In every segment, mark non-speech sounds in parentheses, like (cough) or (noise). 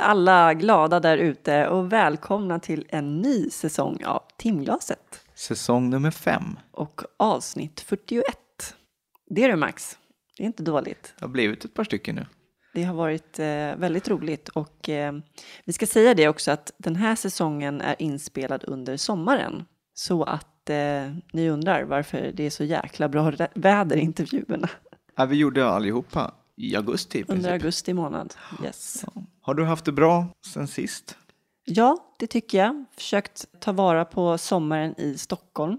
Alla glada där ute och välkomna till en ny säsong av Timglaset Säsong nummer fem. och avsnitt 41. Det är du Max, det är inte dåligt. Det har blivit ett par stycken nu. Det har varit eh, väldigt roligt och eh, vi ska säga det också att den här säsongen är inspelad under sommaren. Så att eh, ni undrar varför det är så jäkla bra väder i intervjuerna Ja, vi gjorde allihopa i augusti. i under augusti månad. Yes. Har du haft det bra sen sist? Ja, det tycker jag. Försökt ta vara på sommaren i Stockholm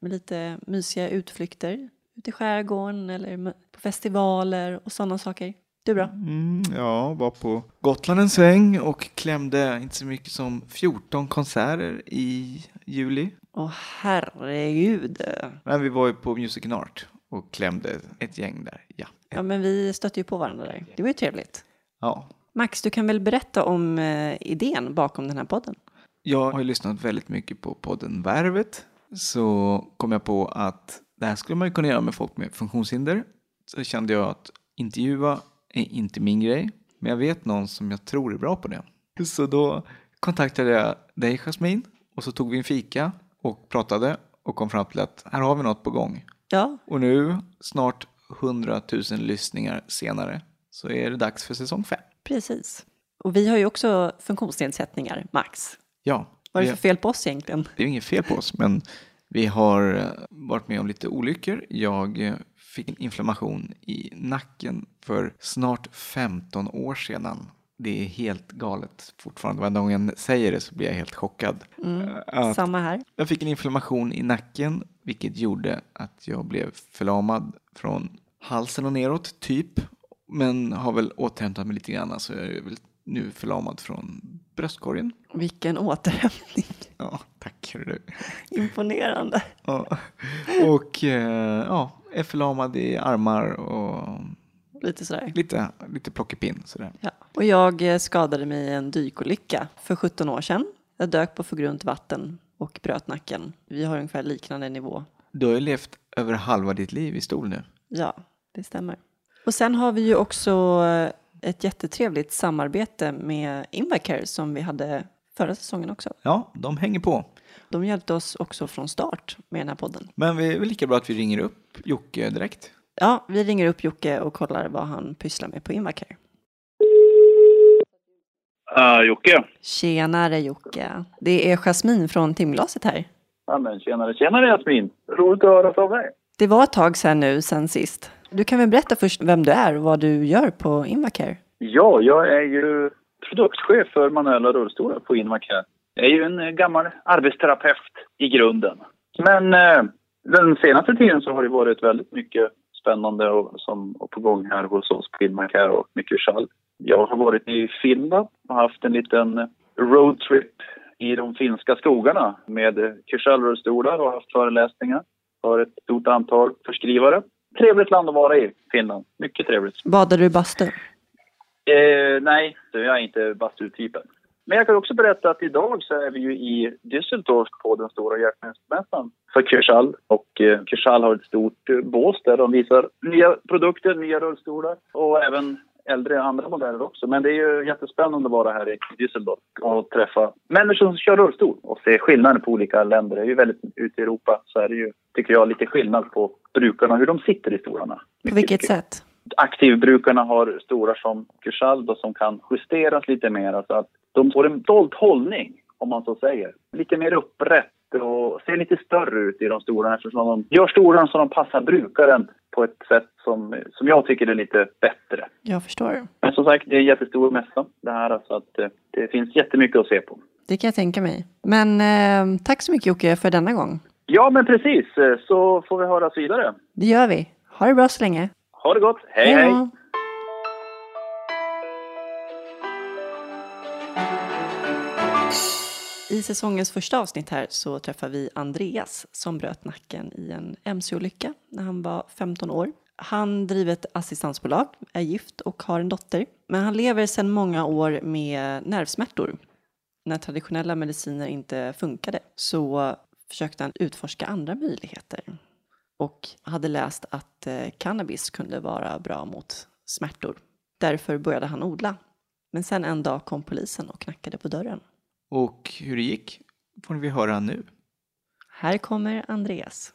med lite mysiga utflykter ut i skärgården eller på festivaler och sådana saker. Du då? Mm, ja, var på Gotland en sväng och klämde inte så mycket som 14 konserter i juli. Åh herregud. Men vi var ju på Music and Art och klämde ett gäng där. Ja. Ja, men vi stötte ju på varandra där. Det var ju trevligt. ja. Max, du kan väl berätta om eh, idén bakom den här podden? Jag har ju lyssnat väldigt mycket på podden Värvet. Så kom jag på att det här skulle man ju kunna göra med folk med funktionshinder. Så kände jag att intervjua är inte min grej. Men jag vet någon som jag tror är bra på det. Så då kontaktade jag dig Jasmin. Och så tog vi en fika och pratade och kom fram till att här har vi något på gång. Ja, Och nu, snart 100 000 lyssningar senare, så är det dags för säsong 5. precis. Och vi har ju också funktionsnedsättningar, Max. Ja, Vad är det för fel på oss egentligen? Det är inget fel på oss, men vi har eh, varit med om lite olyckor. Jag eh, fick en inflammation i nacken för snart 15 år sedan. Det är helt galet fortfarande. Varje gång jag säger det så blir jag helt chockad. Mm, Samma här. jag fick en inflammation i nacken, vilket gjorde att jag blev förlamad från halsen och neråt, typ. Men har väl återhämtat mig lite grann, så jag är väl nu förlamad från bröstkorgen. Vilken återhämtning. Ja, tack. du. Imponerande. Ja. Och eh, ja, är förlamad i armar och Lite sådär. lite, lite plockepinn sådär. Ja. Och jag eh, skadade mig i en dykolycka för 17 år sedan. Jag dök på för grunt vatten och bröt nacken. Vi har ungefär liknande nivå. Du har ju levt över halva ditt liv i stol nu. Ja, det stämmer. Och sen har vi ju också eh, ett jättetrevligt samarbete med Invacare som vi hade förra säsongen också. Ja, de hänger på. De hjälpte oss också från start med den här podden. Men det är väl lika bra att vi ringer upp Jocke direkt. Ja, vi ringer upp Jocke och kollar vad han pysslar med på Invacare. Uh, Jocke. Tjenare Jocke. Det är Jasmin från Timglaset här. Ja, men tjenare, tjenare Jasmin. Roligt att höra från dig. Det var ett tag sedan nu, sen sist. Du kan väl berätta först vem du är och vad du gör på Invacare? Ja, jag är ju produktchef för manuella rullstolar på Invacare. Jag är ju en eh, gammal arbetsterapeut i grunden. Men eh, den senaste tiden så har det varit väldigt mycket spännande och, som, och på gång här hos oss på Invacare och mycket skall. Jag har varit i Finland och haft en liten roadtrip i de finska skogarna med Kyrkjell-rullstolar och haft föreläsningar för ett stort antal förskrivare. Trevligt land att vara i, Finland. Mycket trevligt. Badar du i bastu? Eh, nej, jag är inte bastutypen. Men jag kan också berätta att idag så är vi ju i Düsseldorf på den stora hjärtmässan för Kyrkjall. Och eh, Kyrkjall har ett stort eh, bås där de visar nya produkter, nya rullstolar och även äldre andra modeller också. Men det är ju jättespännande att vara här i Düsseldorf och träffa människor som kör rullstol och se skillnader på olika länder. Det är ju väldigt, ute i Europa så är det ju, tycker jag, lite skillnad på brukarna, hur de sitter i stolarna. På vilket sätt? aktivbrukarna har stolar som då, som kan justeras lite mer så att de får en dold hållning, om man så säger. Lite mer upprätt och ser lite större ut i de stolarna eftersom de gör stolarna så de passar brukaren på ett sätt som, som jag tycker är lite bättre. Jag förstår. Men som sagt, det är en jättestor mässa det här så att eh, det finns jättemycket att se på. Det kan jag tänka mig. Men eh, tack så mycket Jocke för denna gång. Ja, men precis. eh, Så får vi höras vidare. Det gör vi. Ha det bra så länge. Ha det gott. Hej, hej! då. I säsongens första avsnitt här så träffar vi Andreas som bröt nacken i en mc-olycka när han var 15 år. Han driver ett assistansbolag, är gift och har en dotter. Men han lever sedan många år med nervsmärtor. När traditionella mediciner inte funkade så försökte han utforska andra möjligheter och hade läst att eh, cannabis kunde vara bra mot smärtor. Därför började han odla Men sen en dag kom polisen och knackade på dörren. Och hur det gick får vi höra nu. Här kommer Andreas.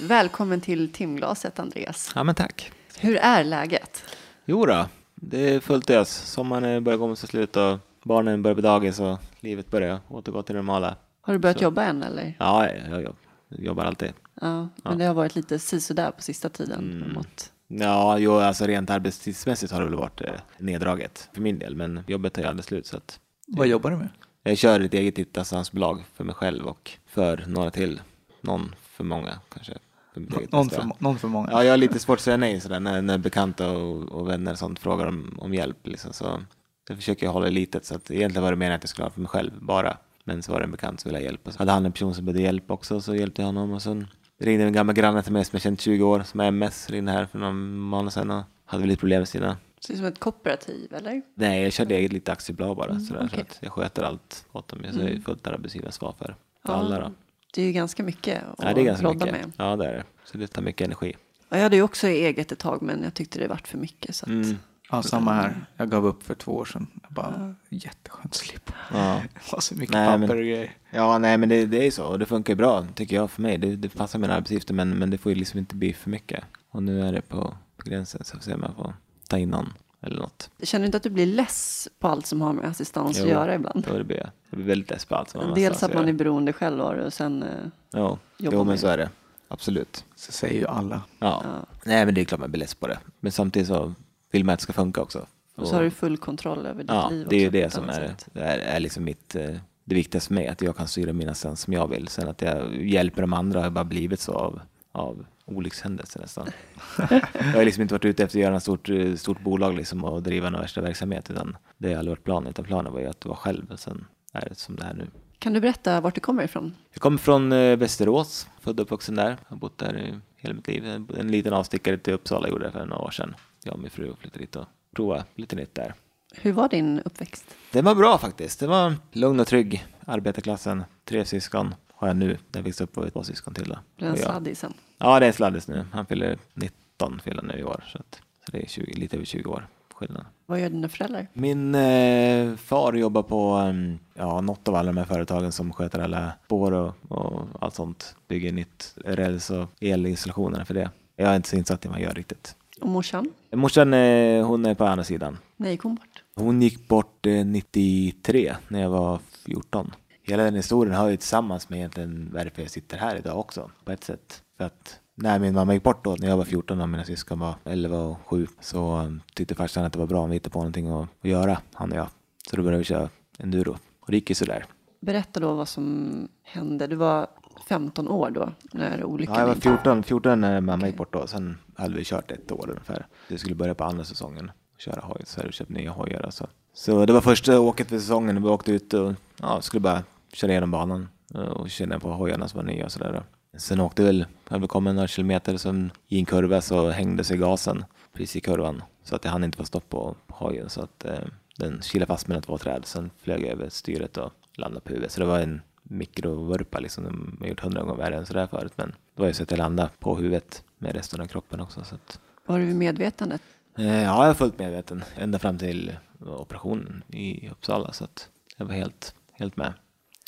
Välkommen till timglaset Andreas. Ja, men tack. Hur är läget? Jo då, det är fullt ös. Sommaren börjar gå mot sitt slut och barnen börjar på dagis och livet börjar återgå till det normala. Har du börjat Så. jobba än eller? Ja, jag, jag jobbar alltid. Ja, men det har varit lite sisådär på sista tiden. Mm. Mot... Ja, jo, alltså rent arbetstidsmässigt har det väl varit eh, neddraget för min del, men jobbet är ju aldrig slut så att Vad jobbar du med? jag kör ett eget dittastansbolag för mig själv och för några till. Någon för många kanske. För Någon för, någon för många? Ja, jag har lite svårt att säga nej sådär, när, när bekanta och, och vänner och sånt frågar om, om hjälp. Liksom, så det försöker jag hålla i litet. Så att egentligen var det meningen att jag skulle ha för mig själv bara. Men så var det en bekant som ville ha hjälp. Och så hade han en person som behövde hjälp också, så hjälpte jag honom. Och sen ringde en gammal granne till mig som jag känt 20 år, som har MS, ringde här för någon månad sedan och hade väl lite problem med sina... Så det är som ett kooperativ eller? Nej, jag körde eget litet aktiebolag bara. sådär, okej. så att jag sköter allt åt dem. Jag är fullt arbetsgivaransvar för, för Ja, alla då. Det är ju ganska mycket att Ja, det är ganska mycket. med. Ja, det är det. Så det tar mycket energi. Ja, jag hade ju också eget ett tag men jag tyckte det vart för mycket. Så att... Mm. Ja, samma här. Jag gav upp för två år sedan. Jag bara, jätteskönt att slippa. Ja. Det var så mycket Nej, papper men- och grejer. Ja, nej, men det, det är ju så. Och det funkar ju bra, tycker jag, för mig. Det, det passar mina arbetsuppgifter, men, men det får ju liksom inte bli för mycket. Och nu är det på, på gränsen, så får se om jag får ta in någon eller något. Känner du inte att du blir less på allt som har med assistans att Jo, göra ibland? Då det blir jag. Jag blir väldigt less på allt som har med Dels att man är beroende själv av det och sen... eh, Ja, jobbar jo, men med så det. är det. Absolut. Så säger ju alla. Ja. Ja. Nej, men det är klart man blir less på det. Men samtidigt så vill man att det ska funka också. Och så har du full kontroll över ditt Ja, liv det är ju också det som är, är, är liksom mitt, eh, det viktigaste för mig, att jag kan styra mina sen som jag vill. Sen att jag hjälper de andra har bara blivit så av, av olyckshändelser nästan. (laughs) jag har liksom inte varit ute efter att göra ett stort, eh, stort bolag liksom och driva någon värsta verksamhet, utan det har aldrig varit planen, utan planen var ju att vara själv och sen är det som det är nu. Kan du berätta vart du kommer ifrån? Jag kommer från eh, Västerås, född och uppvuxen där. Jag har bott där i hela mitt liv. En, en liten avstickare till Uppsala gjorde jag för några år sedan. Jag och min fru flyttade dit och provade lite nytt där. Hur var din uppväxt? Det var bra faktiskt. Det var lugn och trygg. Arbetarklassen, tre syskon har jag nu. Jag växte upp på två syskon till. Då. Blev en Och jag- sladdisen? Ja, det är en sladdis nu. Han fyller 19 fyller nu i år. Så, att, så det är 20, lite över 20 år skillnad. Vad gör dina föräldrar? Min eh, far jobbar på um, ja, något av alla de här företagen som sköter alla spår och, och allt sånt. Bygger nytt räls och elinstallationerna för det. Jag är inte så insatt i vad han gör riktigt. Och morsan? Morsan, eh, hon är på andra sidan. Nej, kom bort. Hon gick bort eh, 93 när jag var 14. Hela den historien har ju tillsammans med egentligen varför jag sitter här idag också på ett sätt. För att när min mamma gick bort då, när jag var 14 och mina syskon var 11 och 7, så um, tyckte farsan att det var bra om vi hittade på någonting att, att göra, han och jag. Så då började vi köra enduro. Och det gick ju sådär. Berätta då vad som hände. Du var 15 år då när olyckan Ja, jag var inträffade. 14, 14 när mamma gick bort då, sen hade vi kört ett år ungefär. Vi skulle börja på andra säsongen och köra hoj, så hade vi köpt nya hojar. Alltså. Så det var första åket för säsongen vi åkte ut och ja, skulle bara köra igenom banan eh, och känna på hojarna som var nya och sådär. Sen åkte vi väl, hade vi kommit några kilometer, som i en kurva så hängde sig gasen precis i kurvan. Så att jag hann inte få stopp på hojen så att eh, den kilade fast mellan två träd. Sen flög jag över styret och landade på huvudet. Så det var en mikrovurpa liksom. De har gjort hundra gånger värre än sådär förut. Men det var ju så att jag landade på huvudet med resten av kroppen också. Så att, Var du vid medvetandet? eh, ja, jag är fullt medveten ända fram till operationen i Uppsala. Så att jag var helt, helt med.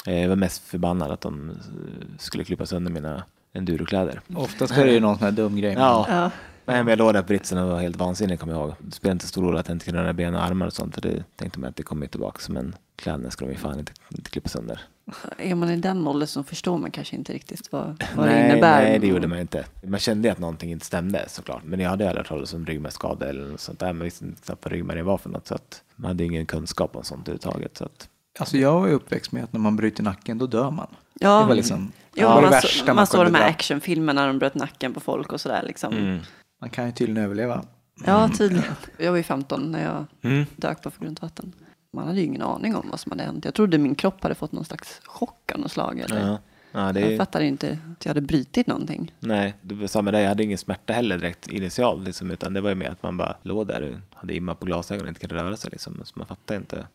Eh, Jag var mest förbannad att de eh, skulle klippa sönder mina endurokläder. Oftast är det ju någon sån här dum grej. men- Ja, Ja. men jag låg där på britsen och var helt vansinnig kommer jag ihåg. Det spelade inte stor roll att jag inte kunde röra ben och armar och sånt. För det tänkte man att det kommer tillbaka. Men kläderna ska de ju fan inte, inte klippa sönder. Är man i den åldern så förstår man kanske inte riktigt vad, vad det nej, innebär. nej, det gjorde man inte. Man kände ju att någonting inte stämde såklart. Men jag hade aldrig hört talas om ryggmärgsskada eller något sånt där. Man visste inte knappt vad ryggmärgen var för något. Så att man hade ingen kunskap om sånt överhuvudtaget. Så att, Alltså jag var ju uppväxt med att när man bryter nacken då dör man. Ja. Det var liksom Jo, det, var det man, värsta så, man, man såg de här dra. actionfilmerna när de bröt nacken på folk och sådär liksom. Mm. Man kan ju tydligen överleva. Ja, tydligen. Jag var ju 15 när jag Mm. dök på för grundvatten. Man hade ju ingen aning om vad som hade hänt. Jag trodde min kropp hade fått någon slags chock av något slag. Eller? Ja. Ja, det Jag fattade inte att jag hade brutit någonting. nej, det var samma där. Jag hade ingen smärta heller direkt initialt. Liksom, utan det var ju mer att man bara låg där och hade imma på glasögonen och inte kunde röra sig. Liksom. Så man fattade inte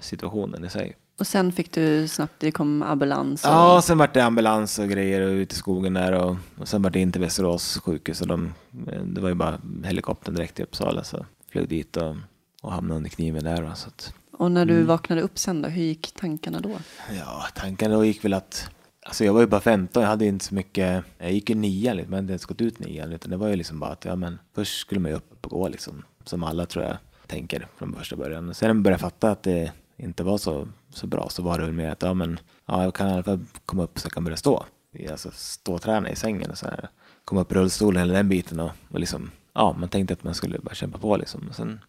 situationen i sig. Och sen fick du snabbt, det kom ambulans. Och... Ja, sen vart det ambulans och grejer och ut i skogen där och, och sen vart det in till Västerås sjukhus och de, det var ju bara helikoptern direkt till Uppsala så flög dit och, och hamnade under kniven där. Så att, Och när Mm. du vaknade upp sen då, hur gick tankarna då? ja, tanken då gick väl att Alltså jag var ju bara 15, jag hade inte så mycket, jag gick ju nian men jag hade inte ens gått ut nian, utan det var ju liksom bara att, ja men först skulle man ju upp och gå liksom, som alla tror jag tänker från första början. Sen när man började fatta att det inte var så, så bra så var det väl mer att, ja men, ja jag kan i alla fall komma upp så jag kan börja stå. Alltså stå och träna i sängen och så här. Komma upp i rullstolen hela den biten och, och liksom, ja man tänkte att man skulle bara kämpa på liksom. Och sen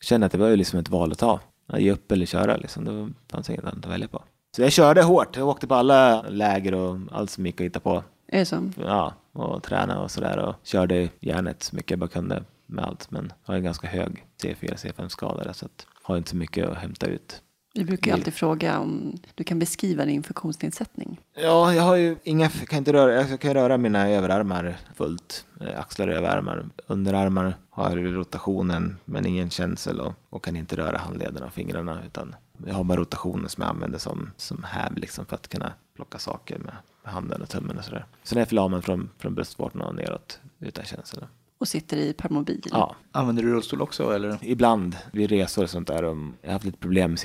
kände jag att det var ju liksom ett val att ta. Att ge upp eller köra liksom, det fanns inget annat att välja på. Så jag körde hårt, jag åkte på alla läger och allt som gick att hitta på. Är det så? Ja, och träna och sådär och körde järnet så mycket jag bara kunde med allt. Men har en ganska hög C4, C5 skadare så att har inte så mycket att hämta ut. Vi brukar ju alltid fråga om du kan beskriva din funktionsnedsättning. Ja, jag har ju inga, kan inte röra, jag kan röra mina överarmar fullt. Eh, Axlar och överarmar. Underarmar har rotationen men ingen känsel och, och kan inte röra handlederna och fingrarna utan jag har bara rotationen som jag använder som, som häv liksom för att kunna plocka saker med, med handen och tummen och sådär. Sen är jag förlamad från, från bröstvårtorna och neråt utan känsel. Och sitter i permobil. Ja, Använder du rullstol också eller? ibland vid resor och sånt där. och Jag har haft lite problem med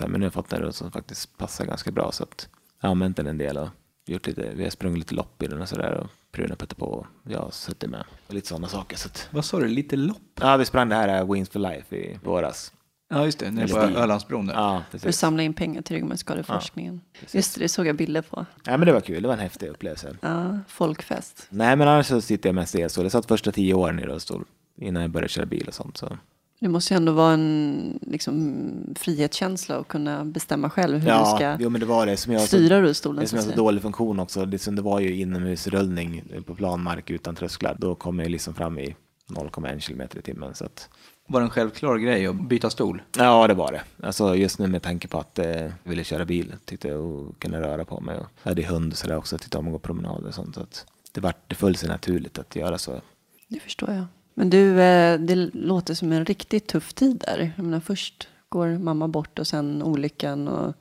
här, men nu har jag fått en rullstol som faktiskt passar ganska bra så att jag har använt den en del och gjort lite, vi har sprungit lite lopp i den och sådär och Prune Petter på och jag har suttit med och lite sådana saker. Så att, Vad sa du, lite lopp? ja, vi sprang det här eh, Wings for Life i våras. Ja just det, nere på Ölandsbron där. Ja, För att precis. samla in pengar till ryggmärgsskadeforskningen. Just det, det såg jag bilder på. Ja, men det var kul, det var en häftig upplevelse. Ja, folkfest. Nej, men annars så sitter jag mest i elstol. Jag satt första tio åren i rullstol innan jag började köra bil och sånt. Så. Det måste ju ändå vara en liksom, frihetskänsla att kunna bestämma själv hur du ska jo, men det var det. Som jag, så, styra det rullstolen. som Så att så säga. dålig funktion också. Det, som det var ju inomhusrullning på planmark utan trösklar. Då kom jag liksom fram i 0,1 kilometer i timmen. Så att, Var det en självklar grej att byta stol? ja, det var det. Alltså just nu med tanke på att eh, jag ville köra bil. Tyckte jag och kunna röra på mig. Och jag hade hund och sådär också. Tyckte om att gå promenader och sånt. Så att det, var, det föll sig naturligt att göra så. Det förstår jag. Men du, eh, det låter som en riktigt tuff tid där. Jag menar, först går mamma bort och sen olyckan. Och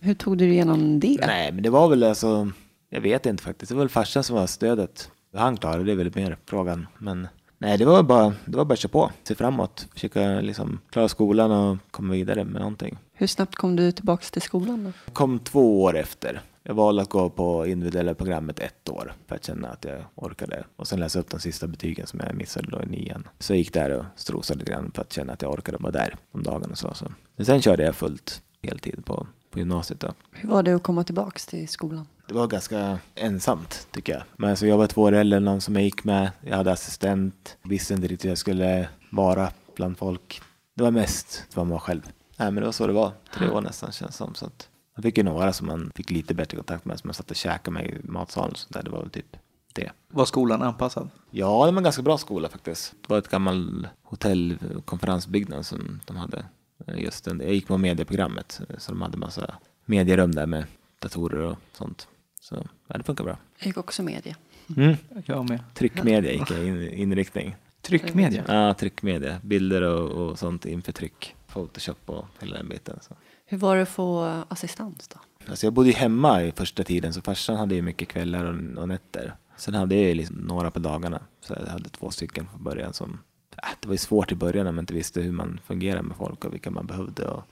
hur tog du dig igenom det? Nej, men det var väl alltså, jag vet inte faktiskt. Det var väl farsan som var stödet. Han klarade det väl mer frågan. Men nej, det var bara, det var bara att köra på. Se framåt, försöka liksom klara skolan och komma vidare med någonting. Hur snabbt kom du tillbaka till skolan då? Jag kom två år efter. Jag valde att gå på individuella programmet ett år för att känna att jag orkade. Och sen läsa upp de sista betygen som jag missade då i nian. Så jag gick där och strosade lite grann för att känna att jag orkade vara där och så. så. Men sen körde jag fullt heltid på, på gymnasiet då. Hur var det att komma tillbaka till skolan? Det var ganska ensamt tycker jag. Men alltså, jag var två år än någon som jag gick med. Jag hade assistent. Visste inte riktigt hur jag skulle vara bland folk. Det var mest att man var själv. Nej men det var så det var. Tre år nästan känns det som. Så att man fick ju några som man fick lite bättre kontakt med. Som man satt och käkade med i matsalen och sånt där. Det var väl typ det. Var skolan anpassad? Ja, det var en ganska bra skola faktiskt. Det var ett gammal hotell och konferensbyggnad som de hade. Eh, Just den. Jag gick på medieprogrammet. Så de hade massa medierum där med datorer och sånt. Så ja, det funkar bra. Jag gick också media. Mm. Jag med. Tryckmedia gick jag in, inriktning. Tryckmedia? Ja, tryckmedia. Bilder och, och sånt inför tryck. Photoshop och hela den biten. Så. Hur var det att få assistans då? Alltså jag bodde ju hemma i första tiden så farsan hade ju mycket kvällar och, och nätter. Sen hade jag ju liksom några på dagarna. Så jag hade två stycken från början som... Äh, det var ju svårt i början när man inte visste hur man fungerar med folk och vilka man behövde. Och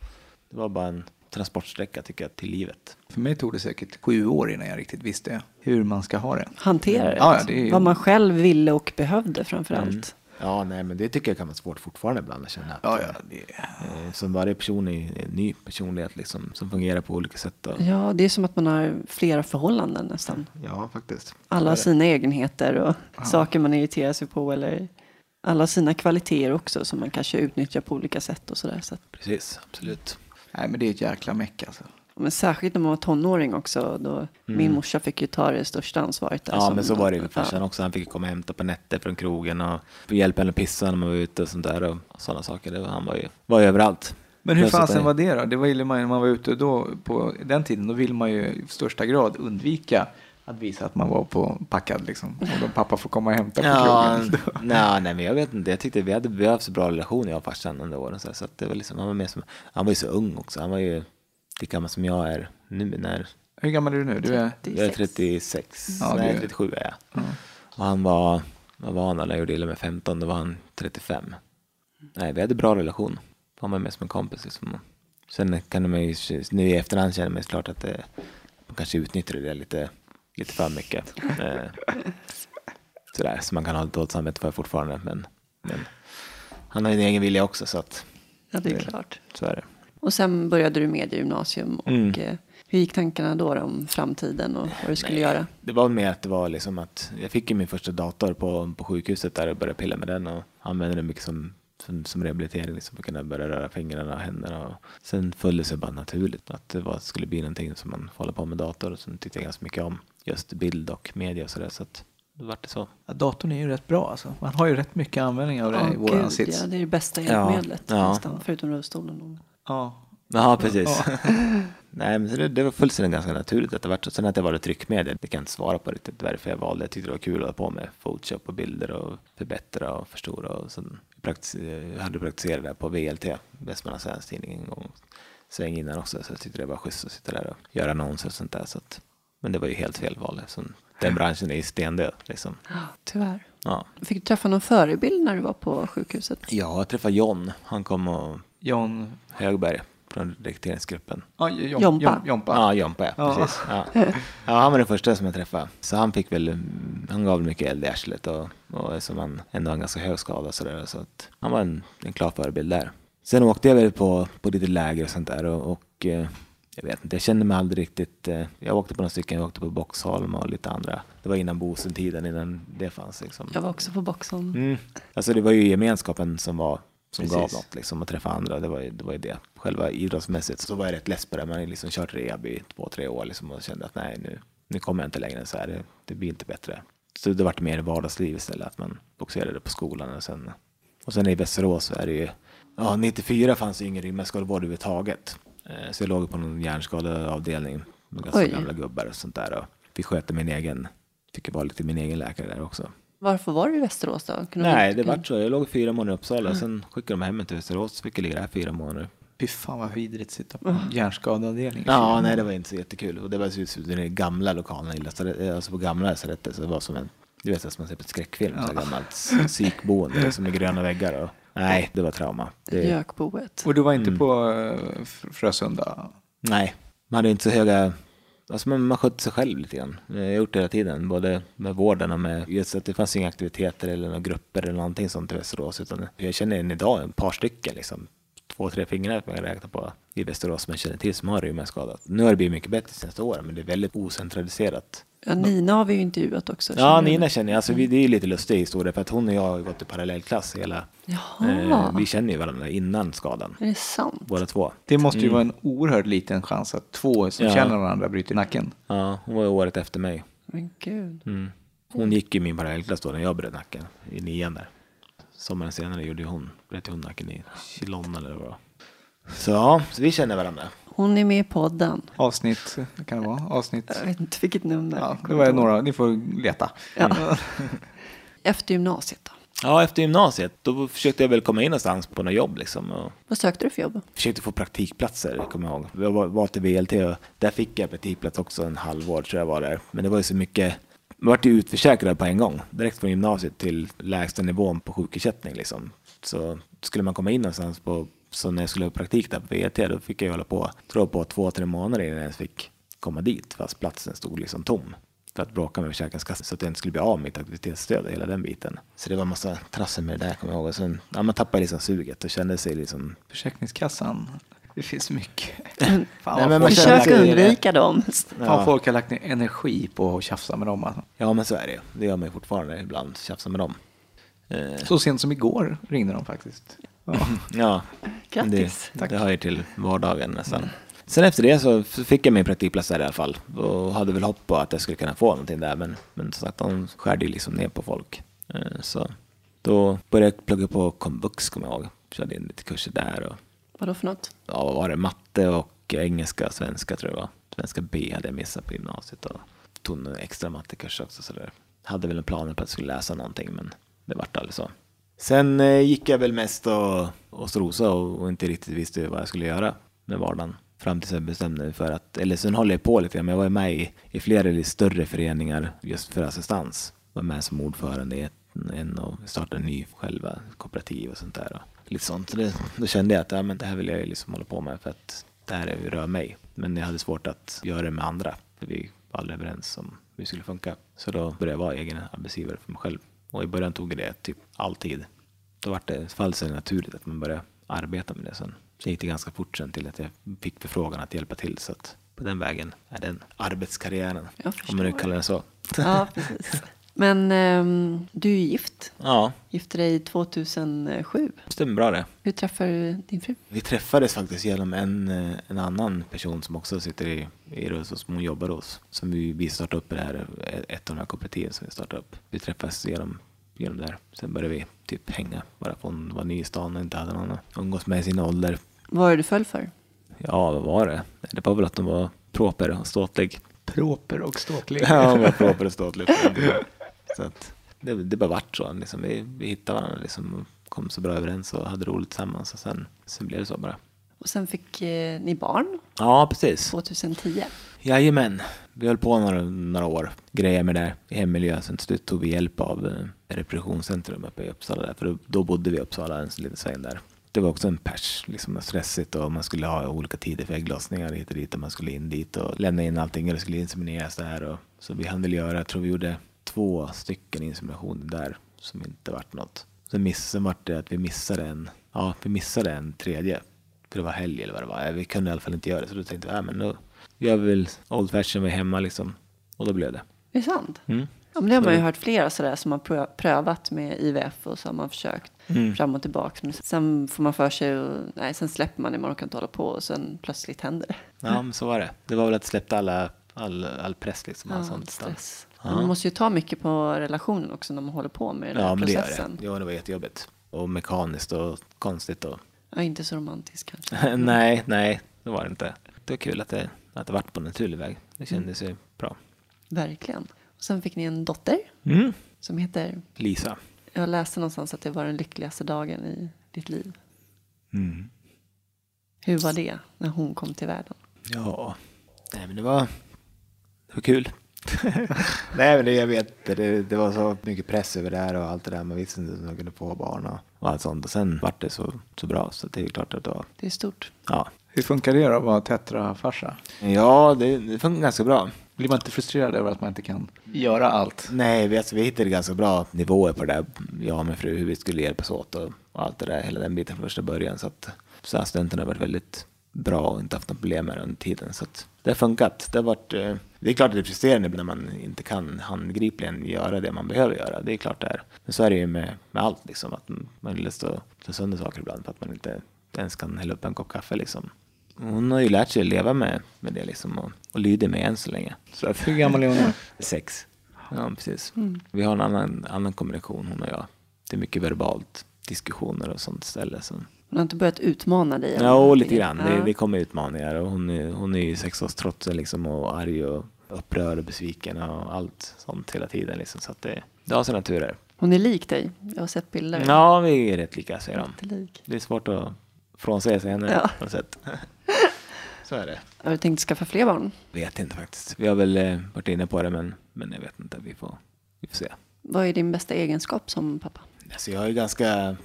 det var bara en transportsträcka tycker jag till livet. För mig tog det säkert sju år innan jag riktigt visste hur man ska ha det. Hantera det. Ja, ja, det är ju- Vad man själv ville och behövde framför allt. Mm. Ja, nej men det tycker jag kan vara svårt fortfarande ibland att känna att... Ja, ja, det, eh, Som varje person är en ny personlighet liksom, som fungerar på olika sätt. Och, Ja, det är som att man har flera förhållanden nästan. ja, faktiskt. Alla har sina egenheter och saker man irriterar sig på eller alla sina kvaliteter också som man kanske utnyttjar på olika sätt och sådär. Så att, Precis, absolut. Nej, men det är ett jäkla meck alltså. men särskilt när man var tonåring också. Då Min morsa fick ju ta det största ansvaret. Där Mm. Ja, men så var det ju med farsan Ja. också. Han fick komma och hämta på nätter från krogen och få hjälpa henne att pissa när man var ute och sånt där och sådana saker. Det var, han var ju, var ju överallt. Men hur fasen det- var det då? Det ville man ju när man var ute då på den tiden. Då vill man ju i största grad undvika Att visa att man var på packad liksom. Och då pappa får komma och hämta på Ja, krogen. nej, (laughs) nej, men jag vet inte. Jag tyckte vi hade, vi hade haft så bra relation jag och farsan under åren. Så, att det var liksom, han var med som, han var ju så ung också. Han var ju lika gammal som jag är nu när Hur gammal är du nu? Du är... jag är 36. Ja, nej, du- 37 är jag. Och han var, vad var han när jag gjorde illa med 15? Då var han 35. Nej, vi hade bra relation. Han var med som en kompis liksom. Sen kan man ju, nu i efterhand känner man ju klart att det, man kanske utnyttjade det lite, lite för mycket. Eh, sådär, så man kan ha dåligt samvete för fortfarande. Men, men han har ju en egen vilja också så att Ja, det är klart. så är det. Och sen började du mediegymnasium. Och Mm. eh, hur gick tankarna då, om framtiden och vad du skulle Nej, göra? Det var mer att det var liksom att jag fick ju min första dator på, på sjukhuset där och började pilla med den och använde den mycket som, som, som rehabilitering liksom för att kunna börja röra fingrarna och händerna. Och sen föll det sig bara naturligt att det var, skulle bli någonting som man får hålla på med dator och sen tyckte jag ganska mycket om just bild och media och sådär så att då vart det så. Ja, datorn är ju rätt bra alltså. Man har ju rätt mycket användning av det Ja, i våran gud, sits. Ja, det är det bästa Ja, hjälpmedlet ja. nästan, förutom rullstolen. Ja. Ja, precis. (laughs) Nej, men så det, det var fullständigt ganska naturligt att det vart så. Sen att det var det tryckmedia, det kan jag inte svara på riktigt varför jag valde. Jag tyckte det var kul att hålla på med Photoshop och bilder och förbättra och förstora. Och sen praktis, jag hade praktiserat det på VLT, Västmanlands Läns Tidning en gång. Sväng innan också, så jag tyckte det var schysst att sitta där och göra annonser och sånt där. Så att, men det var ju helt fel val. Så den branschen är ju stendöd liksom. Tyvärr. Ja. Fick du träffa någon förebild när du var på sjukhuset? ja, jag träffade John. Han kom och John... Högberg från rekryteringsgruppen. Ja, Jom, Jompa. Jom, Jompa. Ja, Jompa, ja. Ja. Precis. Ja. (laughs) ja, han var den första som jag träffade. Så han fick väl, han gav mycket eld i arslet och, och som han ändå har en ganska hög skada och sådär. Så att han var en, en klar förebild där. Sen åkte jag väl på, på lite läger och sånt där och, och eh, jag vet inte, jag kände mig aldrig riktigt, eh, jag åkte på några stycken, jag åkte på Boxholm och lite andra. Det var innan Bosentiden, innan det fanns liksom. Jag var också på Boxholm. Mm. Alltså det var ju gemenskapen som var som gav Precis. något, liksom, att träffa andra. Det var, ju, det var ju det. Själva idrottsmässigt så var jag rätt less på det. Man har liksom kört rehab i två, tre år liksom, och kände att nej, nu, nu kommer jag inte längre så här. Det, det blir inte bättre. Så det vart mer vardagsliv istället, att man boxerade på skolan. Och sen, och sen i Västerås så är det ju, ja, 94 fanns det ingen ryggmärgsskadevård överhuvudtaget. Eh, Så jag låg på någon hjärnskadeavdelning med ganska Oj. gamla gubbar och sånt där. Och fick sköta min egen, fick vara lite min egen läkare där också. Varför var du i Västerås då? Kunde Nej, det vart så. Jag låg fyra månader i Uppsala, sen skickade de hem mig till Västerås, så fick jag ligga där fyra månader. Fy fan vad vidrigt att sitta på hjärnskadeavdelningen. Ja, nej, det var inte så jättekul. Och det var så den gamla lokalen, lasarettet, alltså på gamla lasarettet, så det var som en, du vet, som man ser på ett skräckfilm, så här gammalt psykboende, som med gröna väggar. Och, nej, det var trauma. Det, Gökboet. Och du var inte Mm. på eh, Frösunda? nej, man hade inte så höga, alltså man, man skötte sig själv lite grann. Jag har gjort det hela tiden, både med vården och med, just att det fanns inga aktiviteter eller några grupper eller någonting sånt i Västerås, utan jag känner än idag ett par stycken liksom. Två, tre fingrar kan jag räkna på i Västerås som jag känner till som har ryggmärgsskadat. Nu har det blivit mycket bättre de senaste åren, men det är väldigt ocentraliserat. Ja, Nina har vi ju intervjuat också. Ja? Nina känner jag. Alltså, vi, det är ju lite lustig historia för att hon och jag har gått i parallellklass hela... Jaha, Eh, vi känner ju varandra innan skadan, är det sant? båda två. Det måste ju vara en oerhört liten chans att två som Mm. Ja. känner varandra bryter nacken. Ja, hon var ju året efter mig. Men gud. Mm. Hon gick i min parallellklass då när jag bröt nacken, i nian där. Sommaren senare gjorde ju hon, bröt ju hon nacken i Chilon eller vad. Så ja, så vi känner varandra. Hon är med i podden. Avsnitt, vad kan det vara? Avsnitt? Jag vet inte vilket nummer. Ja, det var några, ni får leta. Ja. (laughs) Efter gymnasiet då? Ja, efter gymnasiet, då försökte jag väl komma in någonstans på något jobb liksom. Och Vad sökte du för jobb? försökte få praktikplatser, kommer jag ihåg. Jag var, var till VLT och där fick jag praktikplats också en halvår tror jag var där. Men det var ju så mycket, man vart ju utförsäkrad på en gång. Direkt från gymnasiet till lägsta nivån på sjukersättning liksom. Så skulle man komma in någonstans på, så när jag skulle ha praktik där på VT, då fick jag hålla på, tror på två, tre månader innan jag ens fick komma dit. Fast platsen stod liksom tom. För att bråka med Försäkringskassan så att jag inte skulle bli av med mitt aktivitetsstöd och hela den biten. Så det var en massa trassel med det där kommer jag ihåg. Och sen, ja, man tappade liksom suget och kände sig liksom Försäkringskassan, det finns mycket. (laughs) Nej, Fan, men man folk, känner Försök undvika dem. fan folk har lagt ner energi på att tjafsa med dem. alltså. Ja, men så är det. Det gör man ju fortfarande ibland, tjafsa med dem. Eh, Så sent som igår ringde de faktiskt. Ja. (laughs) ja, Grattis. det, det hör ju till vardagen nästan. Sen efter det så så fick jag min praktikplats där i alla fall och hade väl hopp på att jag skulle kunna få någonting där men, men som sagt de skärde ju liksom ner på folk. Eh, Så då började jag plugga på komvux kommer jag ihåg. Körde in lite kurser där och Vadå för något? ja, vad var det? Matte och engelska, svenska tror jag det var. Svenska B hade jag missat på gymnasiet och tog en extra mattekurs också. Så där. Hade väl en plan på att jag skulle läsa någonting men det vart aldrig så. Sen eh, gick jag väl mest och, och strosa och, och inte riktigt visste vad jag skulle göra med vardagen. Fram tills jag bestämde mig för att, eller sen håller jag på lite grann, men jag var med i, i flera större föreningar just för assistans. Var med som ordförande i en och startade en ny själva kooperativ och sånt där. Lite sånt. Så det, då kände jag att ja, men det här vill jag liksom hålla på med för att det här rör mig. Men jag hade svårt att göra det med andra. För vi var aldrig överens om hur det skulle funka. Så då började jag vara egen arbetsgivare för mig själv. Och i början tog det typ alltid. Då var det, fall naturligt att man började arbeta med det. Sen, sen gick det ganska fort sen till att jag fick förfrågan att hjälpa till. Så att på den vägen är den arbetskarriären. Om man nu kallar det så. Ja, (laughs) precis. Men ehm, du är ju gift. Ja, Gifte dig 2007. stämmer bra det. Hur träffade du din fru? Vi träffades faktiskt genom en, eh, en annan person som också sitter i, i Rösos, som hon jobbar hos. Som vi, vi startade upp det här, ett av de här kooperativen som vi startade upp. Vi träffades genom, genom där. Sen började vi typ hänga, bara för hon var ny i stan och inte hade någon att umgås med i sin ålder. Vad var det du föll för? Ja, vad var det? Det var väl att hon var proper och ståtlig. Proper och ståtlig. Ja, hon var (laughs) proper och ståtlig. Så att det, det bara vart så. Liksom, vi, vi hittade varandra liksom, och kom så bra överens och hade roligt tillsammans. Och sen, sen blev det så bara. Och sen fick eh, ni barn Ja, precis. 2010. Jajamän. Vi höll på några, några år, grejer med det i hemmiljö. Sen till slut tog vi hjälp av eh, repressionscentrum uppe i Uppsala. Där, för då, då bodde vi i Uppsala en liten sväng där. Det var också en pers, liksom stressigt och man skulle ha olika tider för ägglossningar hit och dit och man skulle in dit och lämna in allting eller skulle insemineras där. Och, så vi hann väl göra, jag tror vi gjorde två stycken inseminationer där som inte vart något. Sen, miss, sen vart det att vi missade en, ja vi missade en tredje. För det var helg eller vad det var. Vi kunde i alla fall inte göra det så då tänkte vi, ja men då gör vi väl old fashion var hemma liksom. Och då blev det. Är det sant? Mm. Ja, men det har man ju hört flera sådär som har prö- prövat med IVF och så har man försökt Mm. fram och tillbaka. Men sen får man för sig och nej, sen släpper man det, man orkar inte hålla på och sen plötsligt händer det. Ja men så var det. Det var väl att släppte alla, all, all press liksom. all Ja, sånt. stress. Ja. Man måste ju ta mycket på relationen också när man håller på med den här Ja men det gör processen. det. Ja det var jättejobbigt. Och mekaniskt och konstigt och Ja, inte så romantiskt kanske. (laughs) nej, nej, det var det inte. Det var kul att det, att det vart på naturlig väg. Det kändes ju bra. Verkligen. Och sen fick ni en dotter Mm. som heter, Lisa. jag läste någonstans att det var den lyckligaste dagen i ditt liv. Mm. Hur var det när hon kom till världen? Ja, nej men det var, det var kul. (laughs) nej men det, jag vet, det, det var så mycket press över det här och allt det där. Man visste inte om man kunde få barn och, och allt sånt. Och sen vart det så, så bra så det är klart att det var, Det är stort. ja. Hur funkar det då att vara tetrafarsa? Ja, det, det funkar ganska bra. Blir man inte frustrerad över att man inte kan göra allt? Nej, vi, alltså, vi hittade ganska bra nivåer på det där, jag och min fru, hur vi skulle hjälpas åt och, och allt det där, hela den biten från första början. Så att så assistenten har varit väldigt bra och inte haft några problem med det under tiden. Så det har funkat. Det, har varit, eh, det är klart att det är frustrerande när man inte kan handgripligen göra det man behöver göra. Det är klart det är. Men så är det ju med, med allt, liksom, att man lust att ta sönder saker ibland för att man inte ens kan hälla upp en kopp kaffe. Liksom. Hon har ju lärt sig att leva med, med det liksom, och, och lyder mig än så länge. Så att, Hur gammal är hon nu? (laughs) Sex. Ja, precis. Vi har en annan, annan kommunikation, hon och jag. Det är mycket verbalt, diskussioner och sånt istället. Så. Hon har inte börjat utmana dig? Ja, och lite grann. Det, Ja. det kommer utmaningar och hon är, hon är ju sexårstrotsig liksom och arg och upprörd och besviken och allt sånt hela tiden. Liksom. Så att det, det har sina turer. Hon är lik dig. Jag har sett bilder. Ja, vi är rätt lika säger de. Det är svårt att frånsäga sig henne Ja. på något sätt. (laughs) Så är det. Har du tänkt skaffa fler barn? Vet inte faktiskt. Vi har väl eh, varit inne på det men, men jag vet inte. Vi får, vi får se. Vad är din bästa egenskap som pappa? Alltså jag är ganska,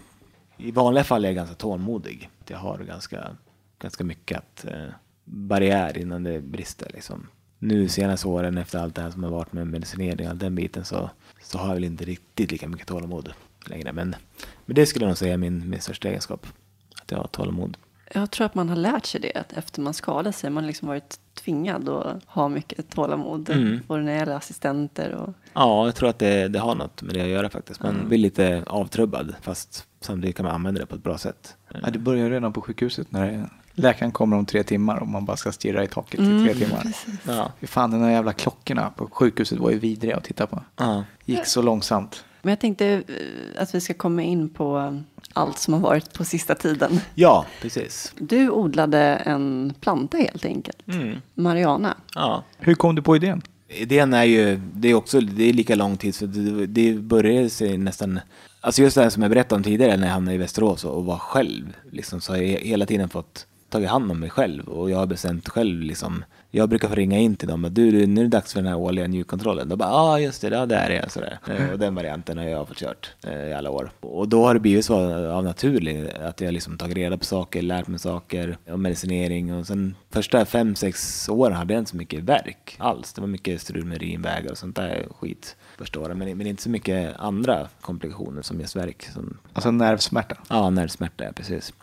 i vanliga fall är jag ganska tålmodig. Jag har ganska, ganska mycket att, eh, barriär innan det brister liksom. Nu senaste åren efter allt det här som har varit med medicinering och all den biten så, så har jag väl inte riktigt lika mycket tålamod längre. Men, men det skulle jag nog säga är min, min största egenskap. Att jag har tålamod. Jag tror att man har lärt sig det att efter man skadade sig. Man har liksom varit tvingad att ha mycket tålamod. Mm. Både när det gäller assistenter och... Ja, jag tror att det, det har något med det att göra faktiskt. Man blir lite avtrubbad fast samtidigt kan man använda det på ett bra sätt. Ja, det börjar redan på sjukhuset när läkaren kommer om tre timmar och man bara ska stirra i taket i Mm, tre timmar. Ja, fan, de där jävla klockorna på sjukhuset var ju vidriga att titta på. ja. Gick så långsamt. Men jag tänkte eh, att vi ska komma in på allt som har varit på sista tiden. ja precis. Du odlade en planta helt enkelt. Mm. Mariana. Ja. Hur kom du på idén? Idén är ju, det är också, det är lika lång tid, så det, det började sig nästan, alltså just det här som jag berättade om tidigare när jag hamnade i Västerås och var själv, liksom, så har jag hela tiden fått tagit hand om mig själv och jag har bestämt själv liksom. Jag brukar få ringa in till dem och du, nu är det dags för den här årliga njurkontrollen. De bara, ja ah, just det, ja, det är det. Sådär. Eh, Och den varianten har jag fått kört eh, i alla år. Och då har det blivit så av naturligt att jag liksom tagit reda på saker, lärt mig saker om medicinering och sen första fem, sex åren hade jag inte så mycket verk alls. Det var mycket strul med urinvägar och sånt där skit första åren, men, men inte så mycket andra komplikationer som just verk. Som, Alltså nervsmärta. Ja, nervsmärta, ja, precis.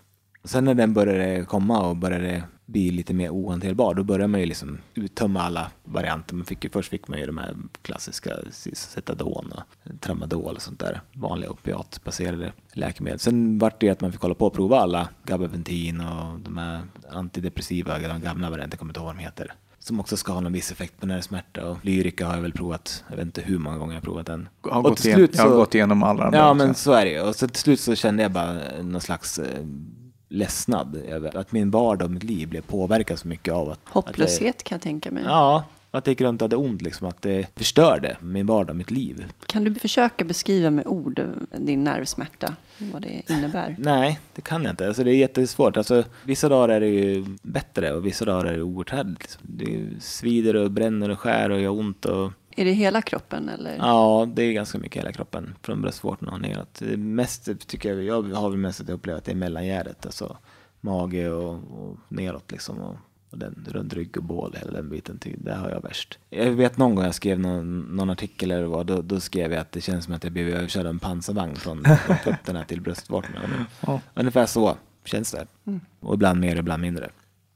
Sen när den började komma och började bli lite mer ohanterbar, då började man ju liksom uttömma alla varianter. Man fick ju, först fick man ju de här klassiska Zetadon och Tramadol och sånt där, vanliga opiatbaserade läkemedel. Sen vart det ju att man fick hålla på och prova alla, Gabapentin och de här antidepressiva, de gamla varianterna, jag kommer inte ihåg vad de heter. Som också ska ha någon viss effekt på nervsmärta och Lyrica har jag väl provat, jag vet inte hur många gånger jag har provat den. Jag har, gått, igen, jag har så- gått igenom alla de Ja, också. men så är det ju. Och så till slut så kände jag bara någon slags eh, ledsnad över att min vardag och mitt liv blev påverkat så mycket av att... Hopplöshet kan jag tänka mig. Att jag, ja, att jag gick runt och hade ont, liksom. Att det förstörde min vardag och mitt liv. Kan du försöka beskriva med ord din nervsmärta, vad det innebär? (laughs) Nej, det kan jag inte. Alltså, det är jättesvårt. Alltså, vissa dagar är det ju bättre och vissa dagar är det outhärdligt. Liksom. Det svider och bränner och skär och gör ont. Och, Är det hela kroppen eller? Ja, det är ganska mycket hela kroppen. Från bröstvårtorna och neråt. Mest tycker jag, jag har väl mest att uppleva att det är mellangärdet. Alltså mage och, och neråt liksom. Och, och den runt rygg och bål, hela den biten. Det har jag värst. Jag vet någon gång jag skrev någon, någon artikel eller vad, då, då skrev jag att det känns som att jag blev överkörd av en pansarvagn från fötterna (laughs) till bröstvårtorna. Ja. Ungefär så känns det. Och ibland mer, ibland mindre.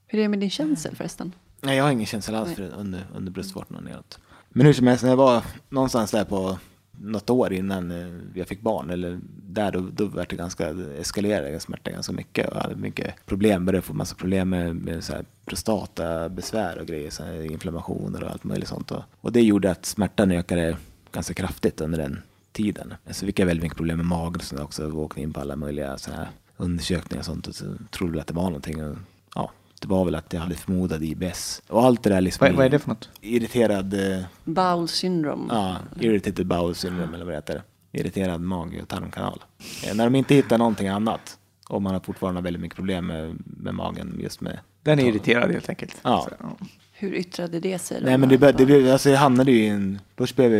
Hur är det med din känsel förresten? Nej, jag har ingen känsla alls för under, under bröstvårtorna och neråt. Men hur som helst, när jag var någonstans där på något år innan eh, jag fick barn, eller där, då, då var det ganska, eskalerade smärtan ganska mycket jag hade mycket problem, började få massa problem med, med så här prostatabesvär och grejer, så här inflammationer och allt möjligt sånt. Och, och det gjorde att smärtan ökade ganska kraftigt under den tiden. Så fick jag väldigt mycket problem med magen också. jag också åkte in på alla möjliga så här undersökningar och sånt och så trodde väl att det var någonting. Och, ja, det var väl att jag hade förmodad IBS. Och allt det där liksom. Vad, vad är det för något? Irriterad, eh, Bowel syndrome? ja, irritated bowel syndrome eller vad det heter. Irriterad mage och tarmkanal. Eh, när de inte hittar någonting annat och man har fortfarande väldigt mycket problem med, med magen just med Den är irriterad helt enkelt. Ja. Så, ja. Hur yttrade det sig? Nej men det, bör- det, blev- alltså jag hamnade ju i en, först började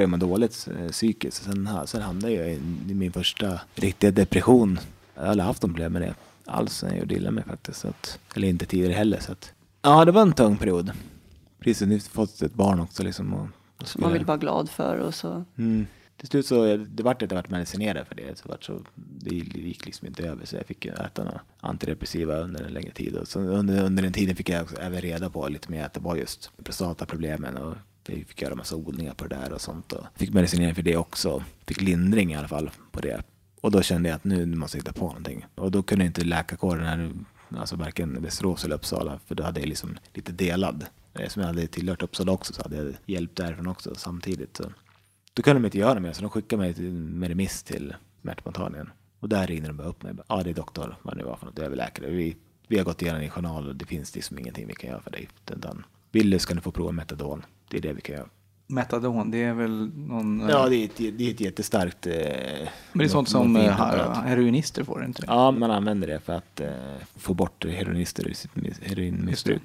jag må dåligt eh, psykiskt, sen, sen hamnade jag i, i min första riktiga depression. Jag har aldrig haft någon problem med det alls sen jag gjorde illa mig faktiskt. Så att, eller inte tidigare heller. Så att, ja, det var en tung period. Precis, nu fått ett barn också liksom. Och, och Som man vill vara glad för och så. Mm. Till slut så, det vart att jag vart medicinerad för det. Så vart så, det gick liksom inte över så jag fick äta några antidepressiva under en längre tid. Och så under, under den tiden fick jag också även reda på lite mer att det var just prostataproblemen och vi fick göra massa odlingar på det där och sånt. Och fick medicinering för det också. Fick lindring i alla fall på det. Och då kände jag att nu måste jag hitta på någonting. Och då kunde inte läkarkåren här, alltså varken Västerås eller Uppsala, för då hade jag liksom lite delad. Som jag hade tillhört Uppsala också så hade jag hjälp därifrån också samtidigt. Så. Då kunde de inte göra mer så de skickade mig till, med remiss till smärtmottagningen. Och där ringde de bara upp mig. Ja, det är doktor, vad det var för något, överläkare. Vi, vi har gått igenom din journal och det finns liksom ingenting vi kan göra för dig. Utan vill du ska du få prova metadon. Det är det vi kan göra. Metadon, det är väl någon... eh, Ja, det är ett, det är ett jättestarkt... Eh, men det är sånt som eh, heroinister får, inte? Ja, man använder det för att eh, få bort heroinister ur sitt mis- heroinmissbruk.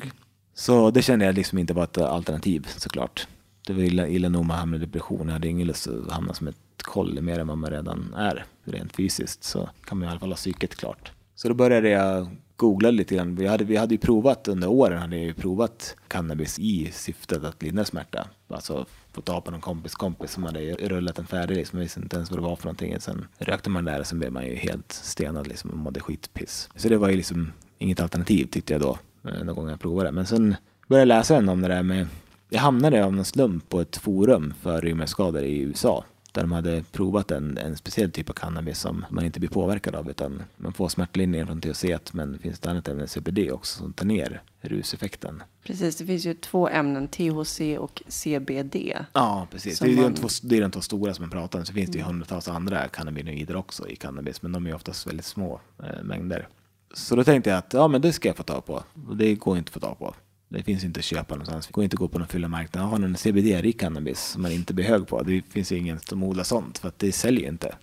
Så det kände jag liksom inte var ett alternativ såklart. Det var illa, illa nog med att hamna i depression. Jag hade ingen lust att hamna som ett kolle mer än vad man redan är rent fysiskt. Så kan man i alla fall ha psyket klart. Så då började jag Googlade lite grann. Vi hade, vi hade ju provat under åren, hade jag ju provat cannabis i syftet att lindra smärta. Alltså fått ta på någon kompis kompis som hade rullat en färdig liksom. Jag visste inte ens vad det var för någonting. Sen rökte man där och sen blev man ju helt stenad liksom och mådde skitpiss. Så det var ju liksom inget alternativ tyckte jag då, eh, någon gång jag provade. Men sen började jag läsa en om det där med, jag hamnade av någon slump på ett forum för ryggmärgsskador i USA. Där de hade provat en, en speciell typ av cannabis som man inte blir påverkad av utan man får smärtlindring från THC men det finns ett annat ämne, CBD också, som tar ner ruseffekten. Precis, det finns ju två ämnen, THC och CBD. Ja, precis. Det är, man- de två, det är de två stora som man pratar om. Så finns det ju hundratals andra cannabinoider också i cannabis, men de är oftast väldigt små eh, mängder. Så då tänkte jag att ja, men det ska jag få ta på. Det går inte att få ta på. Det finns inte att köpa någonstans. Det går inte att gå på någon fylla marknad. Har någon CBD-rik cannabis som man inte blir hög på. Det finns ju ingen som odlar sånt för att det säljer inte.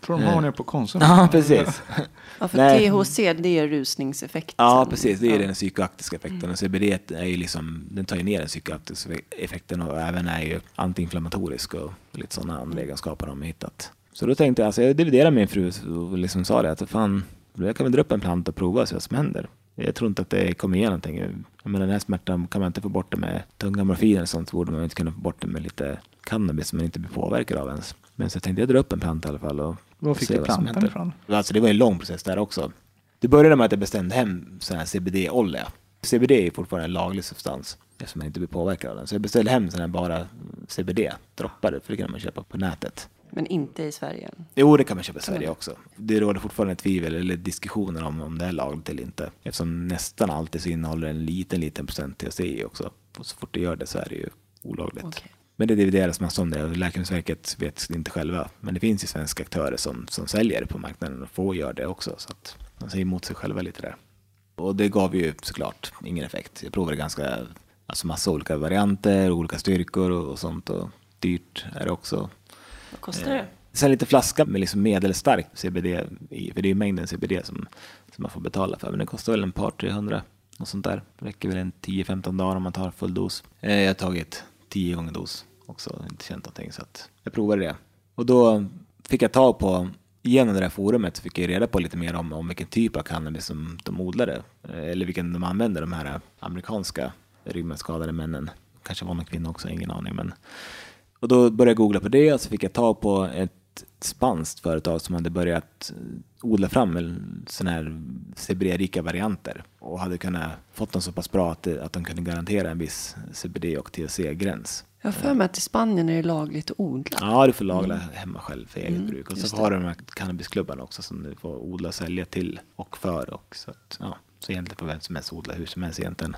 Tror de har nere på Konsum. Ja, precis. (laughs) Ja, för Nej. THC det är rusningseffekten. Ja, precis. Det är den psykoaktiska effekten. Och CBD är ju liksom, den tar ju ner den psykoaktiska effekten och även är ju antiinflammatorisk och lite sådana andra egenskaper de har hittat. Så då tänkte jag, alltså jag dividerade med min fru och liksom sa det att fan, jag kan väl dra upp en planta och prova och se vad som händer. Jag tror inte att det kommer ge någonting. Jag menar den här smärtan kan man inte få bort det med tunga morfiner och sånt, så borde man inte kunna få bort det med lite cannabis som man inte blir påverkad av ens. Men så jag tänkte jag dra upp en planta i alla fall och Var fick du plantan ifrån? Alltså det var en lång process där också. Det började med att jag bestämde hem sån här CBD-olja. CBD är fortfarande en laglig substans eftersom man inte blir påverkad av den. Så jag beställde hem sån här bara CBD-droppar, för det kan man köpa på nätet. Men inte i Sverige. Jo, det kan man köpa i Sverige också. Det råder fortfarande tvivel eller diskussioner om om det är lagligt eller inte. Eftersom nästan alltid så innehåller en liten, liten procent THC också. Och så fort det gör det så är det ju olagligt. Okej. Men det divideras massor om det och Läkemedelsverket vet inte själva. Men det finns ju svenska aktörer som, som säljer det på marknaden och får göra det också. Så att de säger emot sig själva lite där. Och det gav ju såklart ingen effekt. Jag provade ganska, alltså massa olika varianter, olika styrkor och, och sånt. Och dyrt är det också. Vad kostar det? Eh, sen lite flaska med liksom medelstark CBD för det är ju mängden CBD som, som man får betala för. Men det kostar väl en par 300 och sånt där. Räcker väl en 10-15 dagar om man tar full dos. Eh, jag har tagit 10 gånger dos också, inte känt någonting så att jag provade det. Och då fick jag tag på, genom det där forumet så fick jag reda på lite mer om, om vilken typ av cannabis som de odlade. Eh, eller vilken de använde, de här amerikanska ryggmärgsskadade männen. Kanske var någon kvinna också, ingen aning. Men och då började jag googla på det och så fick jag tag på ett spanskt företag som hade börjat odla fram sån här CBD-rika varianter och hade kunnat fått dem så pass bra att, att de kunde garantera en viss CBD och THC-gräns. Jag har för mig att i Spanien är det lagligt att odla. Ja, du får lagla hemma själv för eget Mm, bruk. Och så har du de här cannabisklubbarna också som du får odla och sälja till och för. Och så, att, ja, så egentligen får vem som helst odla hur som helst egentligen.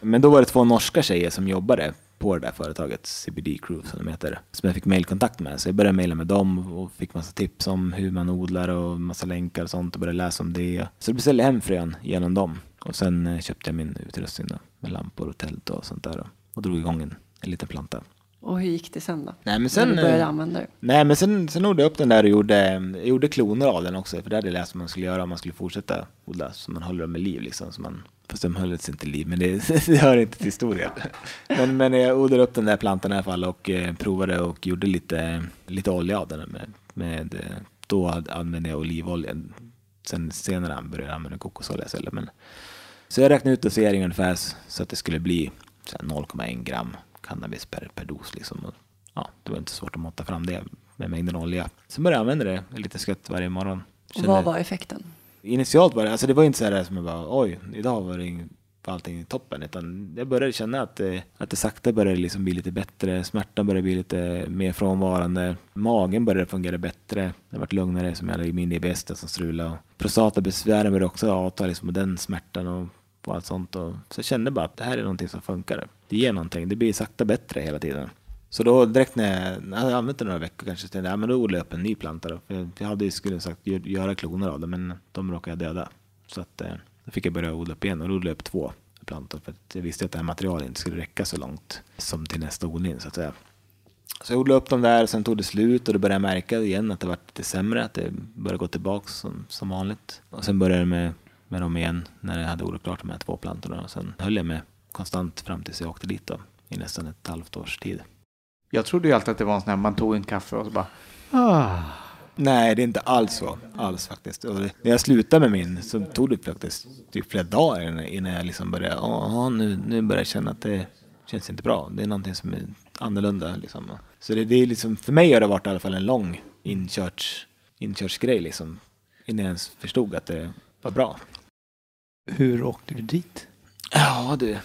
Men då var det två norska tjejer som jobbade på det där företaget, CBD Crew som de heter, som jag fick mailkontakt med. Så jag började mejla med dem och fick massa tips om hur man odlar och massa länkar och sånt och började läsa om det. Så jag beställde hem frön genom dem och sen eh, köpte jag min utrustning då, med lampor och tält och sånt där och, drog igång en, en liten planta. Och hur gick det sen då? Nej men När sen... du började eh, använda det? Nej, men sen, sen odlade jag upp den där och gjorde, jag gjorde kloner av den också. För det hade jag läst att man skulle göra om man skulle fortsätta odla. Så man håller dem i liv liksom. Så man, fast de höll sig inte liv, men det, (laughs) det hör inte till historien. Men, men jag odlade upp den där plantan i alla fall och eh, provade och gjorde lite, lite olja av den. Med, med, eh, då använde jag olivolja. Sen senare började jag använda kokosolja istället. Men, så jag räknade ut doseringen ungefär så att det skulle bli så här 0,1 gram cannabis per, per dos. Liksom. Och, ja, det var inte svårt att måtta fram det med mängden olja. Sen började jag använda det lite skött varje morgon. Och Kände- vad var effekten? Initialt var det, alltså det var inte så här som jag bara oj, idag var det ing- var allting toppen. Utan jag började känna att det, att det sakta började liksom bli lite bättre. Smärtan började bli lite mer frånvarande. Magen började fungera bättre. Det varit lugnare som jag hade min IBS som strulade. Prostatabesvären började också avta liksom och den smärtan och, och allt sånt. Och, så jag kände bara att det här är någonting som funkar. Det ger någonting. Det blir sakta bättre hela tiden. Så då direkt när jag, jag hade använt det några veckor kanske, så tänkte jag, ja, men då odlar jag upp en ny planta då. Jag, hade ju skulle sagt göra kloner av det, men de råkade jag döda. Så att, eh, då fick jag börja odla upp igen och då odlade jag upp två plantor. För att jag visste att det här materialet inte skulle räcka så långt som till nästa odling så att säga. Så jag odlade upp dem där, sen tog det slut och då började jag märka igen att det var lite sämre, att det började gå tillbaks som, som vanligt. Och sen började jag med, med dem igen när jag hade odlat klart de här två plantorna. Och sen höll jag med konstant fram tills jag åkte dit då, i nästan ett halvt års tid. Jag trodde ju alltid att det var en sån här, man tog en kaffe och så bara, ah. Nej, det är inte alls så. Alls faktiskt. Och när jag slutade med min så tog det faktiskt typ flera dagar innan- jag liksom började, ja nu, nu börjar jag känna att det känns inte bra. Det är någonting som är annorlunda liksom. Så det, det är liksom, för mig har det varit i alla fall en lång inkörts, inkörsgrej liksom. Innan jag ens förstod att det var bra. hur åkte du dit? Ja du,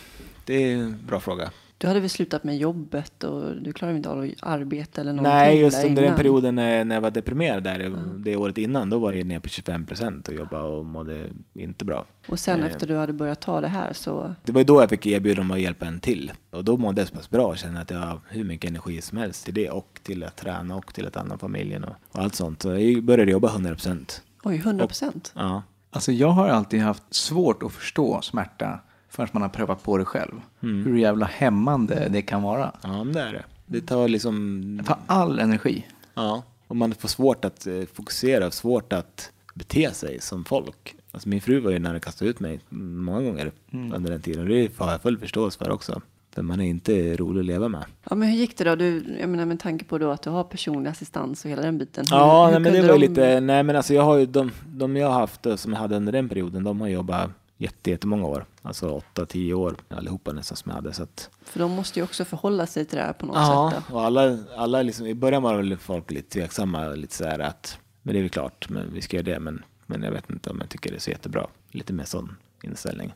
det är en bra fråga. Du hade väl slutat med jobbet och du klarade inte av att arbeta eller någonting Nej, just under den innan. perioden när, när jag var deprimerad där, det året innan, då var jag ner på 25 procent och jobbade och mådde inte bra. Och sen Eh. efter du hade börjat ta det här så... Det var ju då jag fick erbjudande om att hjälpa en till. Och då mådde jag så pass bra och kände att jag har hur mycket energi som helst till det och till att träna och till att ta hand om familjen och, och allt sånt. Så jag började jobba 100 procent. Oj, 100 procent? Ja. Alltså jag har alltid haft svårt att förstå smärta förrän man har prövat på det själv. Hur jävla hämmande det kan vara. Ja, men det är det. Det tar liksom... Det tar all energi. Ja, och man får svårt att eh, fokusera, svårt att bete sig som folk. Alltså min fru var ju nära att kasta ut mig många gånger under den tiden. Det har jag full förståelse för också. För man är inte rolig att leva med. Ja, men hur gick det då? Du, jag menar med tanke på då att du har personlig assistans och hela den biten. Hur, Ja, hur nej, men det var de- lite, nej men alltså jag har ju, de, de jag har haft som jag hade under den perioden, de har jobbat jätte, jättemånga år. Alltså åtta, tio år allihopa nästan som jag hade. Så att, För de måste ju också förhålla sig till det här på något ja, sätt. Då. och alla, alla liksom, i början var väl folk lite tveksamma, lite så här att, men det är väl klart, men vi ska göra det, men, men jag vet inte om jag tycker det är så jättebra. Lite mer sån inställning.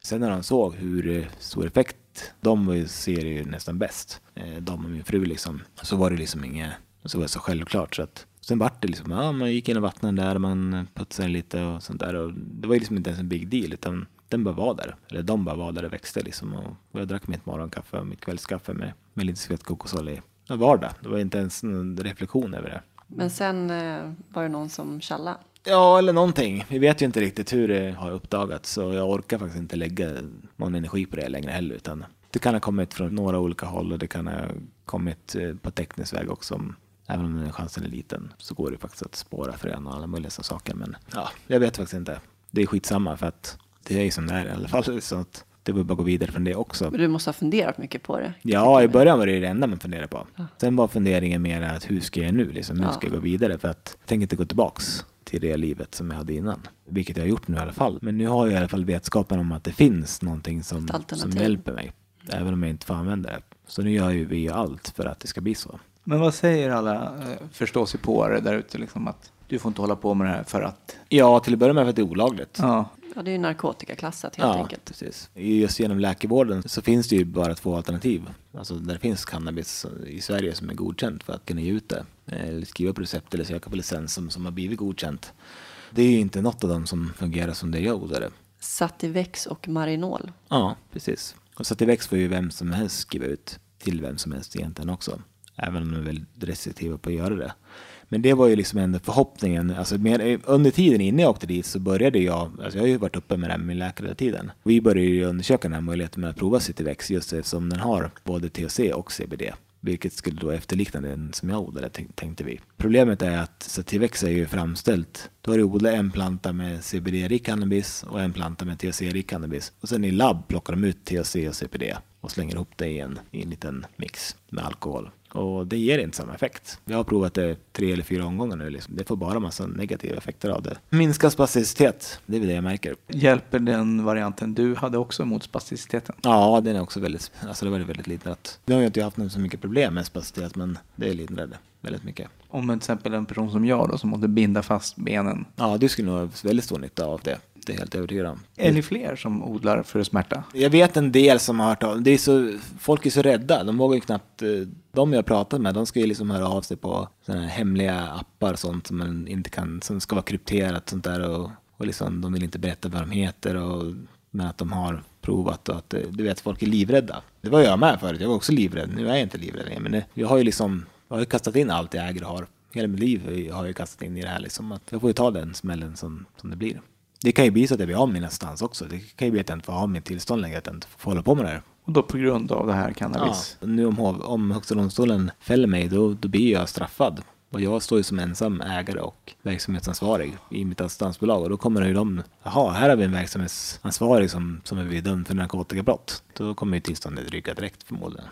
Sen när de såg hur eh, stor effekt, de ser ju nästan bäst, eh, de och min fru liksom, så var det liksom inget, så var det så självklart så att Sen vart det liksom, ja man gick in och vattnade där, man putsade lite och sånt där och det var ju liksom inte ens en big deal utan den bara var där, eller de bara var där och växte liksom och jag drack mitt morgonkaffe och mitt kvällskaffe med, med lite kokosolja i. Det var vardag, det var inte ens någon reflektion över det. Men sen eh, var det någon som tjallade. Ja, eller någonting. Vi vet ju inte riktigt hur det har uppdagats så jag orkar faktiskt inte lägga någon energi på det längre heller. Utan det kan ha kommit från några olika håll och det kan ha kommit eh, på teknisk väg också. Om- Även om den chansen är liten så går det faktiskt att spåra frön och alla möjliga sådana saker. Men ja, jag vet faktiskt inte. Det är skitsamma för att det är ju som det är i alla fall. (laughs) Så att det var bara att gå vidare från det också. Men du måste ha funderat mycket på det. Ja, i början var det det enda man funderade på. Sen var funderingen mer att hur ska jag nu? Liksom, hur Ja. ska jag gå vidare? För att jag tänker inte gå tillbaks till det livet som jag hade innan. Vilket jag har gjort nu i alla fall. Men nu har jag i alla fall vetskapen om att det finns någonting som, som hjälper mig. Även om jag inte får använda det. Så nu gör ju vi allt för att det ska bli så. Men vad säger alla eh, förståsigpåare där ute liksom att du får inte hålla på med det här för att... Ja, till att börja med för att det är olagligt. Ja, Ja, det är ju narkotikaklassat helt ja, enkelt. precis. Just genom läkarvården så finns det ju bara två alternativ. Alltså där det finns cannabis i Sverige som är godkänt för att kunna ge ut det. Eller skriva på recept eller söka på licens som, som har blivit godkänt. Det är ju inte något av dem som fungerar som det jag odlade. Sativex och Marinol. Ja, precis. Och Sativex får ju vem som helst skriva ut till vem som helst egentligen också. Även om de är väldigt restriktiva på att göra det. Men det var ju liksom ändå förhoppningen. Alltså mer, eh, under tiden innan jag åkte dit så började jag, alltså jag har ju varit uppe med det här med min läkare hela tiden. Vi började ju undersöka den här möjligheten med att prova Cityvex just eftersom den har både THC och CBD. Vilket skulle då efterlikna den som jag odlade tänkte vi. Problemet är att Sativex är ju framställt. Då har du odlat en planta med CBD-rik cannabis och en planta med THC-rik cannabis. Och sen i labb plockar de ut THC och CBD och slänger ihop det i en, i en liten mix med alkohol. Och det ger inte samma effekt. Jag har provat det tre eller fyra omgångar nu. Liksom. Det får bara massa negativa effekter av det. Minskad spasticitet, det är väl det jag märker. hjälper den varianten du hade också mot spasticiteten? Ja, den är också väldigt, alltså det var väldigt lindrat. Nu har jag inte haft så mycket problem med spasticitet, men det är lindrade väldigt mycket. Om till exempel en person som jag då som måste binda fast benen. Ja, du skulle nog ha väldigt stor nytta av det. Det är helt övertygad om. Är ni fler som odlar för smärta? Jag vet en del som har hört av det. Är så, folk är så rädda. De vågar ju knappt... eh, De jag pratat med, de ska ju liksom höra av sig på sådana här hemliga appar och sånt som man inte kan, som ska vara krypterat sånt där och, och liksom, de vill inte berätta vad de heter och men att de har provat och att du vet, folk är livrädda. Det var jag med förut, jag var också livrädd. Nu är jag inte livrädd längre, men det, jag har ju liksom, jag har ju kastat in allt jag äger och har. Hela mitt liv har jag ju kastat in i det här liksom, att jag får ju ta den smällen som, som det blir. Det kan ju bli så att jag blir av min assistans också. Det kan ju bli att jag inte får ha mitt tillstånd längre, att jag inte får hålla på med det här. Och då på grund av det här cannabis? Ja, nu om, om Högsta domstolen fäller mig, då, då blir jag straffad. Och jag står ju som ensam ägare och verksamhetsansvarig i mitt assistansbolag. Och då kommer ju de, jaha, här har vi en verksamhetsansvarig som, som är dömd för narkotikabrott. Då kommer ju tillståndet ryka direkt förmodligen.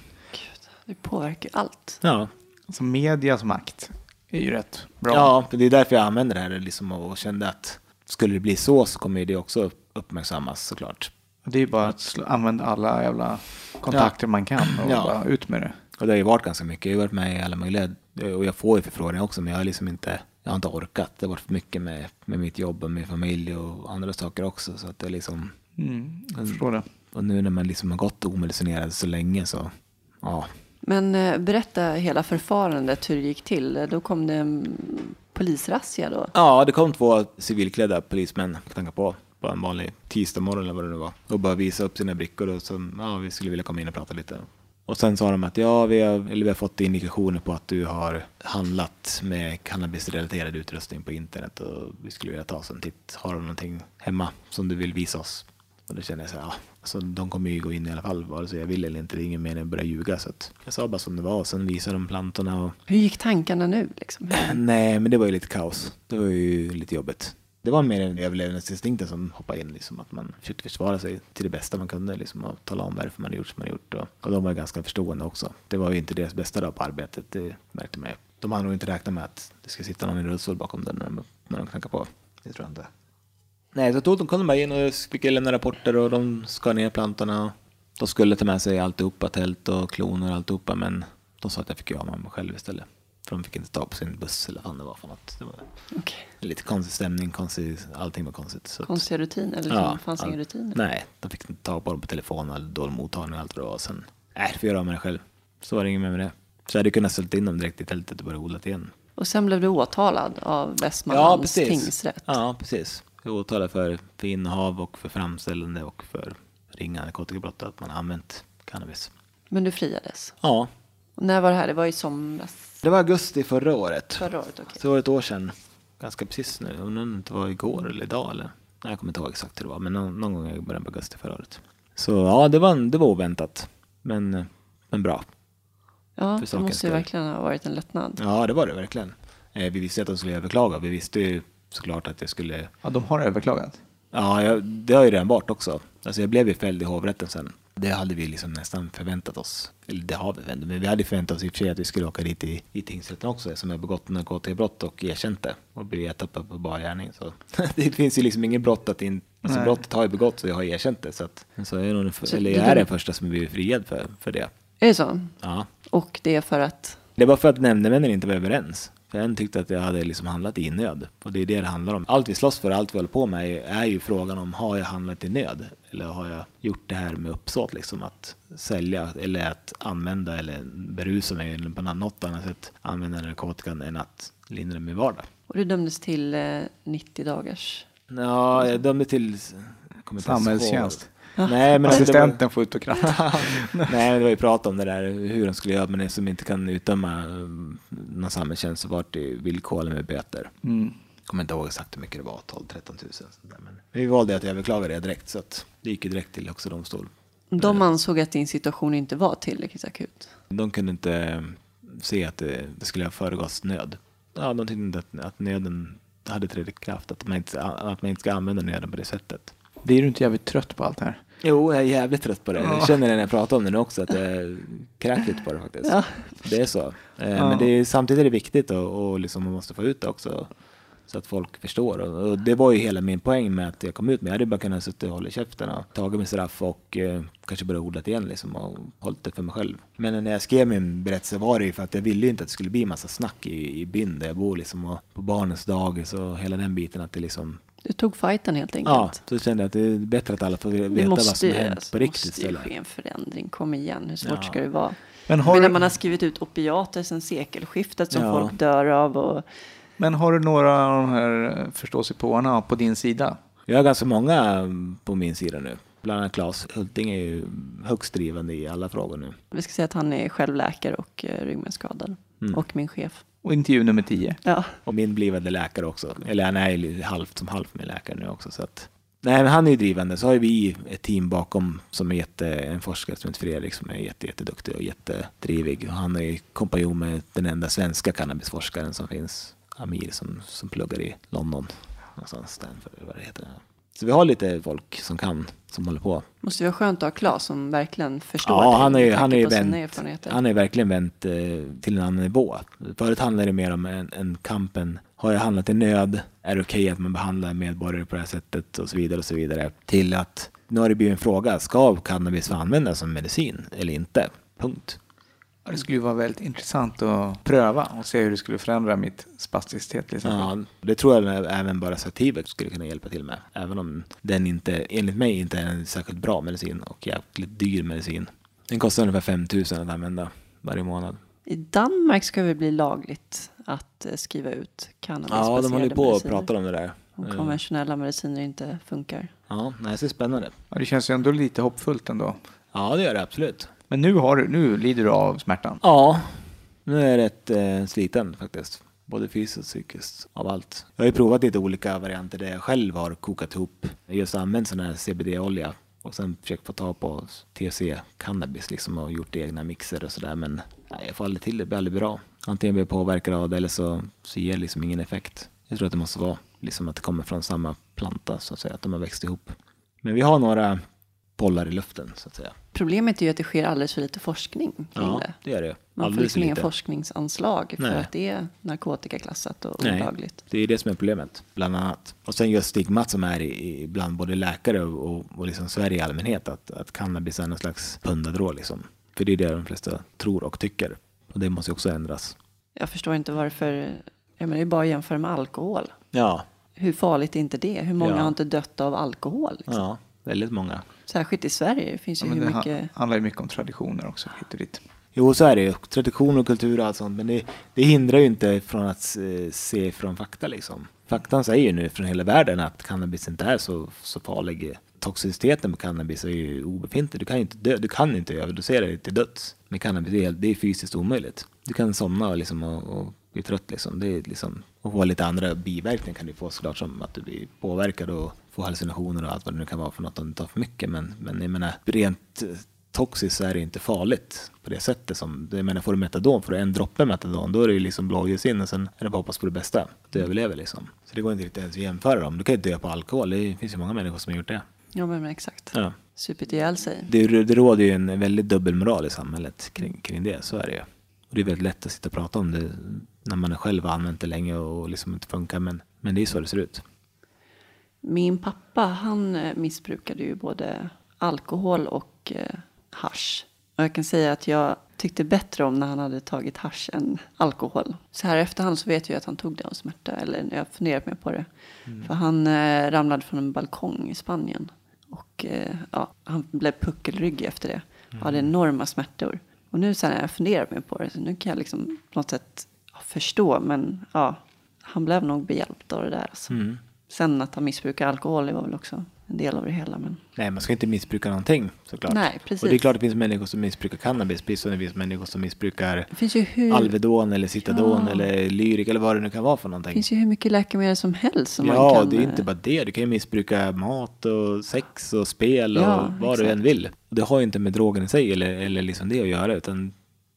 Det påverkar ju allt. Ja, Alltså medias makt är ju rätt bra. ja för det är därför jag använder det här liksom och kände att skulle det bli så så kommer det också uppmärksammas såklart. Det är ju bara att använda alla jävla kontakter man kan och Ja. bara ut med det. Och det har ju varit ganska mycket. Jag har varit med i alla möjliga, och jag får ju förfrågningar också, men jag har liksom inte, jag har inte orkat. Det har varit för mycket med, med mitt jobb och min familj och andra saker också. Så att det är liksom, Mm, jag förstår det. och nu när man liksom har gått omedicinerad så länge så, ja. Men eh, berätta hela förfarandet, hur det gick till. Då kom det en polisrazzia då. Ja, det kom två civilklädda polismän, knacka på, på en vanlig tisdagmorgon eller vad det nu var. Och bara visa upp sina brickor och så, ja, vi skulle vilja komma in och prata lite. Och sen sa de att ja, vi har, eller vi har fått indikationer på att du har handlat med cannabisrelaterad utrustning på internet och vi skulle vilja ta oss en titt. Har du någonting hemma som du vill visa oss? Och då kände jag så här, ja, alltså, de kommer ju gå in i alla fall vare sig jag vill eller inte. Det är ingen mening att börja ljuga. Så att jag sa bara som det var och sen visade de plantorna. Och, Hur gick tankarna nu? Liksom? (clears throat) Nej, men det var ju lite kaos. Det var ju lite jobbigt. Det var mer en överlevnadsinstinkten som hoppade in, liksom, att man försökte försvara sig till det bästa man kunde liksom, och tala om varför man hade gjort som man hade gjort. Och, och de var ganska förstående också. Det var ju inte deras bästa dag på arbetet, det märkte man ju. De hade nog inte räknat med att det ska sitta någon i rullstol bakom den när de, när de knackar på. Det tror jag inte. Nej, så tog de kunde bara in och fick lämna rapporter och de skar ner plantorna. De skulle ta med sig alltihopa, tält och kloner och alltihopa, men de sa att jag fick göra mig själv istället. För de fick inte ta på sin buss eller vad det var för något. Det var Okej. lite konstig stämning, konstig, allting var konstigt. Så Konstiga rutiner? Eller Ja, liksom, fanns all- inga rutiner? Nej, de fick inte ta på dem på telefon eller dålig mottagning och allt vad det var. Sen, nej, det får jag göra med det själv. Så var det inget mer med det. Så jag hade kunnat ställa in dem direkt i tältet och börja odla igen. Och sen blev du åtalad av Västmanlands tingsrätt. Ja, precis. Jag åtalar för, för innehav och för framställande och för ringa narkotikabrott att man har använt cannabis. Men du friades. Ja, Och när var det här? Det var i somras? det var augusti förra året. Förra året? Okej. Så det var ett år sedan. Ganska precis nu. Om det var igår eller idag eller... Nej, jag kommer inte ihåg exakt hur det var. Men någon, någon gång i början på augusti förra året. Så ja, det var, det var oväntat. Men, men bra. Ja, det måste ju verkligen ha varit en lättnad. Ja, det var det verkligen. Eh, vi visste att de skulle överklaga. Vi visste ju såklart att jag skulle... Ja, de har överklagat. Ja, jag, det har ju redan varit också. Alltså jag blev ju fälld i hovrätten sen. Det hade vi liksom nästan förväntat oss. Eller det har vi förväntat men vi hade förväntat oss i och för sig att vi skulle åka dit i, i tingsrätten också som har begått narkotikabrott och erkänt det och blivit ertappad på bar gärning. Så (laughs) det finns ju liksom inget brott att in, alltså Nej. brottet har ju begåtts och jag har erkänt det. Så, att, så jag är, nog, den för- Så eller du- jag är den första som blivit friad för, för det. Är det så? Ja. Och det är för att... Det var för att nämndemännen inte var överens. För en tyckte att jag hade liksom handlat i nöd. Och det är det det handlar om. Allt vi slåss för, allt vi håller på med är- ju frågan om har jag handlat i nöd? Eller har jag gjort det här med uppsåt liksom att sälja eller att använda eller berusa mig eller på något annat sätt använda narkotikan än att lindra min vardag. Och du dömdes till eh, 90 dagars... Ja, jag dömde till Samhällstjänst. Nej, men det var, Assistenten får ut och kratta. (laughs) Nej, men det var ju prat om det där hur de skulle göra, men de inte kan utdöma um, någon samhällstjänst så vart det villkorligt med böter. Mm. kommer inte ihåg exakt hur mycket det var, 12-13 tusen. sånt där, Men vi valde att överklaga det direkt, så att det gick ju direkt till Högsta domstol. De ansåg att din situation inte var tillräckligt akut. De kunde inte eh, se att det, det skulle ha föregåtts nöd. Ja, de tyckte inte att, att nöden hade trätt i kraft, att man, inte, att man inte ska använda nöden på det sättet. Blir du inte jävligt trött på allt det här? Jo, jag är jävligt trött på det. Jag känner det när jag pratar om det nu också, att jag kräks lite på det faktiskt. Ja. Det är så. Eh. Men det är, samtidigt är det viktigt och, och liksom man måste få ut det också. Så att folk förstår. Och, det var ju hela min poäng med att jag kom ut. Men jag hade bara kunnat sitta och hålla käften och tagit min straff och eh, kanske börja odla igen liksom och hållit det för mig själv. Men när jag skrev min berättelse var det ju för att jag ville ju inte att det skulle bli massa snack i, i Byn där jag bor liksom och på barnens dagis och hela den biten att det liksom Du tog fighten helt Ja, enkelt. så kände jag att det är bättre att alla får det veta vad måste som ju, har hänt alltså, på riktigt måste ju ske en förändring. Kom igen, hur svårt Ja. ska det vara? Men har, Men man har skrivit ut opiater sedan sekelskiftet som Ja. folk dör av och men har du några av de här förståsigpåarna på din sida? Jag har ganska många på min sida nu. Bland annat Claes Hulting är ju högst drivande i alla frågor nu. vi ska säga att han är själv läkare och eh, ryggmärgsskadad. Mm. Och min chef. Och intervju nummer 10. Ja, Och min blivande läkare också. Eller han är ju halvt som halvt min läkare nu också. Så att, nej, men han är ju drivande. Så har ju vi ett team bakom som är jätte, en forskare som heter Fredrik som är jätte, jätteduktig och jättedrivig. Och han är kompanjon med den enda svenska cannabisforskaren som finns. Amir som, som pluggar i London. Någonstans, Stanford eller vad det heter. Så vi har lite folk som kan, som håller på. måste vara skönt att ha Claes som verkligen förstår Ja, han är, han är vänt, han är verkligen vänt eh, till en annan nivå. Förut handlade det mer om en, en kampen. Har jag handlat i nöd? Är det okej att man behandlar medborgare på det här sättet? Och så vidare och så vidare. Till att nu har det blivit en fråga. Ska cannabis få användas som medicin eller inte? Punkt. Ja, Det skulle ju vara väldigt intressant att pröva och se hur det skulle förändra mitt spasticitet till exempel. Ja, det tror jag även bara Sativex skulle kunna hjälpa till med. Även om den inte, enligt mig, inte är en särskilt bra medicin och jävligt dyr medicin. Den kostar ungefär 5 000 att använda varje månad. I Danmark ska det bli lagligt att eh, skriva ut Ja, cannabisbaserade de håller på och pratar om det där. Om Eh, konventionella mediciner inte funkar. Ja, så är det spännande. Ja, det känns ju ändå lite hoppfullt ändå. Ja, det gör det absolut. Men nu, har du, nu lider du av smärtan. Ja, nu är jag rätt eh, sliten faktiskt. både fysiskt och psykiskt, av allt. Jag har ju provat lite olika varianter där jag själv har kokat ihop, just använt sån här CBD-olja och sen försökt få tag på THC-cannabis liksom och gjort egna mixer och sådär men nej, jag får aldrig till det, det blir aldrig bra. Antingen blir jag påverkad av det eller så, så ger det liksom ingen effekt. Jag tror att det måste vara liksom att det kommer från samma planta så att säga, att de har växt ihop. Men vi har några bollar i luften så att säga. Problemet är ju att det sker alldeles för lite forskning kring Ja, det. det är det. Man får Alldeles liksom för inga forskningsanslag för Nej. att det är narkotikaklassat och Nej. olagligt. Det är det som är problemet, bland annat. Och sen just stigmat som är i, bland både läkare och, och, liksom Sverige i allmänhet, att, att cannabis är någon slags pundadrå liksom. För det är det de flesta tror och tycker. Och det måste också ändras. Jag förstår inte varför, ja, men det är bara att jämföra med alkohol. Ja, Hur farligt är inte det? Hur många Ja. har inte dött av alkohol? Liksom? ja, väldigt många. Särskilt i Sverige. Det finns Ja, ju men hur det mycket... handlar ju mycket om traditioner också, hit och dit. Jo, så är det ju. Tradition och kultur och allt sånt. Men det, det hindrar ju inte från att se från fakta liksom. Faktan säger ju nu från hela världen att cannabis inte är så, så farlig. Toxiciteten med cannabis är ju obefintlig. Du kan ju inte, dö, du kan inte överdosera dig till döds med cannabis. Det är, det är fysiskt omöjligt. Du kan somna liksom och, och bli trött liksom. Det är liksom. Och få lite andra biverkningar kan du få såklart som att du blir påverkad och får hallucinationer och allt vad det nu kan vara för något om du tar för mycket. Men, men jag menar, rent eh, toxiskt så är det inte farligt på det sättet som, jag menar får du metadon, får du en droppe metadon, då är det ju liksom blåljus in och sen är det bara hoppas på det bästa. Du överlever liksom. Så det går inte riktigt ens att jämföra dem. Du kan ju dö på alkohol, det finns ju många människor som har gjort det. Ja, men exakt. Ja. Supit ihjäl sig. Det, det råder ju en väldigt dubbelmoral i samhället kring, kring det, så är det ju. Och det är väldigt lätt att sitta och prata om det när man själv har använt det länge och liksom inte funkar, men, men det är så det ser ut. Min pappa, han eh, missbrukade ju både alkohol och eh, hasch. Och jag kan säga att jag tyckte bättre om när han hade tagit hasch än alkohol. Så här efterhand så vet jag att han tog det av smärta, eller jag har funderat mer på det. För han eh, ramlade från en balkong i Spanien. Och eh, ja, han blev puckelryggig efter det. Och hade enorma smärtor. Och nu sen när jag funderat mer på det, så nu kan jag liksom på något sätt förstå. Men ja, han blev nog behjälpt av det där. Alltså. Mm. Sen att han missbrukar alkohol det var väl också en del av det hela. Men Nej, man ska inte missbruka någonting såklart. Nej, precis. Och det är klart det finns människor som missbrukar cannabis, precis som det finns människor som missbrukar det hur, Alvedon eller Citadon Ja. eller Lyric eller vad det nu kan vara för någonting. finns ju hur mycket läkemedel som helst som man ja, kan... det är eh, inte bara det. Du kan ju missbruka mat och sex och spel och Ja, vad du exakt. än vill. Och det har ju inte med drogen i sig eller, eller liksom det att göra, utan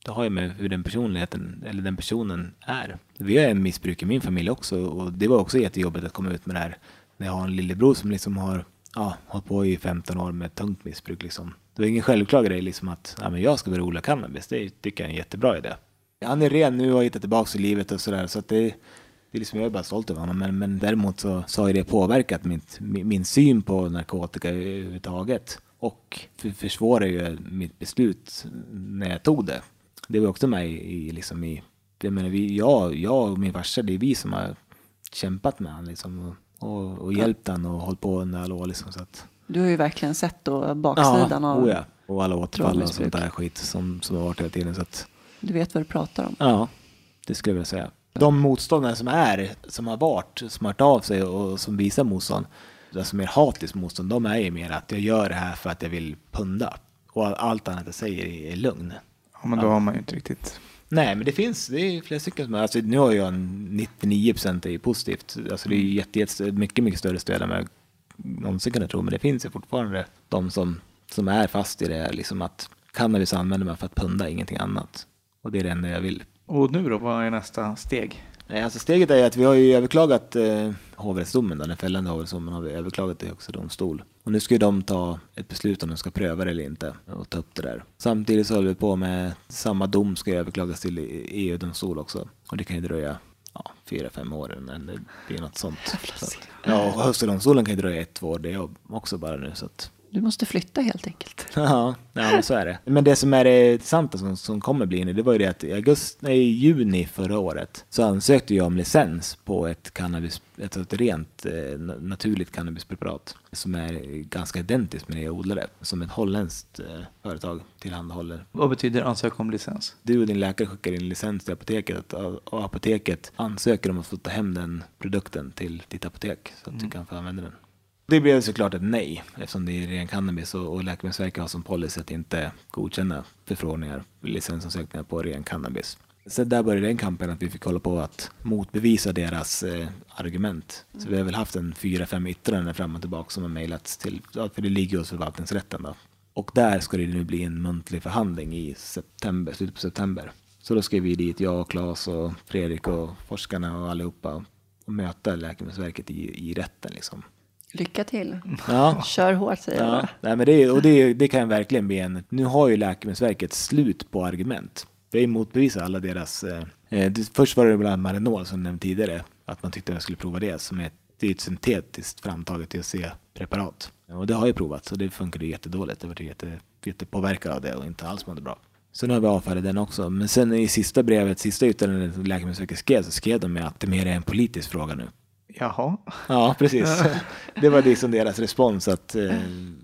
det har ju med hur den personligheten eller den personen är. Vi har en missbruk i min familj också och det var också jättejobbigt att komma ut med det här. När jag har en lillebror som liksom har ja, hållit på i 15 år med tungt missbruk liksom. Det var ingen självklar grej liksom att ja, men jag ska börja odla cannabis. Det tycker jag är en jättebra idé. Han är ren nu och har hittat tillbaka i livet och sådär så att det det är liksom, jag är bara stolt över honom, men, men däremot så, så har det påverkat mitt, min, min syn på narkotika överhuvudtaget. Och försvårar ju mitt beslut när jag tog det. Det var också med i, liksom i jag menar, vi, jag, jag och min farsa, det är vi som har kämpat med honom liksom, och, och, hjälpt honom och hållit på under alla år. Liksom, så att, Du har ju verkligen sett då baksidan av... oh ja, och alla återfall och sånt där skit som, som har varit hela tiden. Så att, Du vet vad du pratar om. Ja, det skulle jag vilja säga. De motståndare som är, som har varit, som har hört av sig och som visar motstånd, alltså mer hatiskt motstånd, de är ju mer att jag gör det här för att jag vill punda. Och allt annat jag säger är lugn. Ja, men då har man ju inte riktigt... Nej, men det finns, det är flera stycken som, alltså nu har jag en 99% är ju positivt. Alltså det är ju jätte, jätte, mycket, mycket större stöd än jag någonsin kunde tro, men det finns ju fortfarande de som, som är fast i det här, liksom att cannabis använder man för att punda, ingenting annat. Och det är det enda jag vill. Och nu då, vad är nästa steg? Nej, alltså steget är att vi har ju överklagat eh, hovrättsdomen, då, den fällande hovrättsdomen har vi överklagat till Högsta domstol. Och nu ska ju de ta ett beslut om de ska pröva det eller inte och ta upp det där. Samtidigt så håller vi på med samma dom ska överklagas till EU-domstol också. Och det kan ju dröja ja, fyra, fem år innan det blir något sånt. Så att, ja, och Högsta domstolen kan ju dröja ett, två år det också bara nu. Så att, Du måste flytta helt enkelt. (laughs) Ja, ja så är det. Men det som är det intressanta som, som kommer bli nu, det var ju det att i augusti, nej, i juni förra året så ansökte jag om licens på ett cannabis, ett, ett rent eh, na- naturligt cannabispreparat som är ganska identiskt med det jag odlade, som ett holländskt eh, företag tillhandahåller. Vad betyder ansöka om licens? Du och din läkare skickar in licens till apoteket och apoteket ansöker om att få ta hem den produkten till ditt apotek så att du kan få använda den. Det blev såklart ett nej eftersom det är ren cannabis och, och Läkemedelsverket har som policy att inte godkänna förfrågningar, licensansökningar på ren cannabis. Så där började den kampen att vi fick hålla på att motbevisa deras eh, argument. Så vi har väl haft en fyra, fem yttranden fram och tillbaka som har mejlats till, för det ligger hos förvaltningsrätten då. Och där ska det nu bli en muntlig förhandling i september, slutet på september. Så då ska vi dit, jag och Claes och Fredrik och forskarna och allihopa och möta Läkemedelsverket i, i rätten liksom. Lycka till. Ja, Kör hårt säger jag Ja, bara. nej, men det, och det, det kan verkligen bli en... Nu har ju Läkemedelsverket slut på argument. Det är motbevisa alla deras... Eh, eh, det, först var det bland annat Marinol som nämnde tidigare, att man tyckte att jag skulle prova det som är ett, det är ett syntetiskt framtaget THC-preparat. Och det har jag provat och det funkade jättedåligt. Jag var jätte, jättepåverkad av det och inte alls mådde bra. Så nu har vi avfärdat den också. Men sen i sista brevet, sista yttrandet Läkemedelsverket skrev, så skrev de med att det mer är en politisk fråga nu. Jaha. Ja, precis. (laughs) Det var liksom deras respons att eh,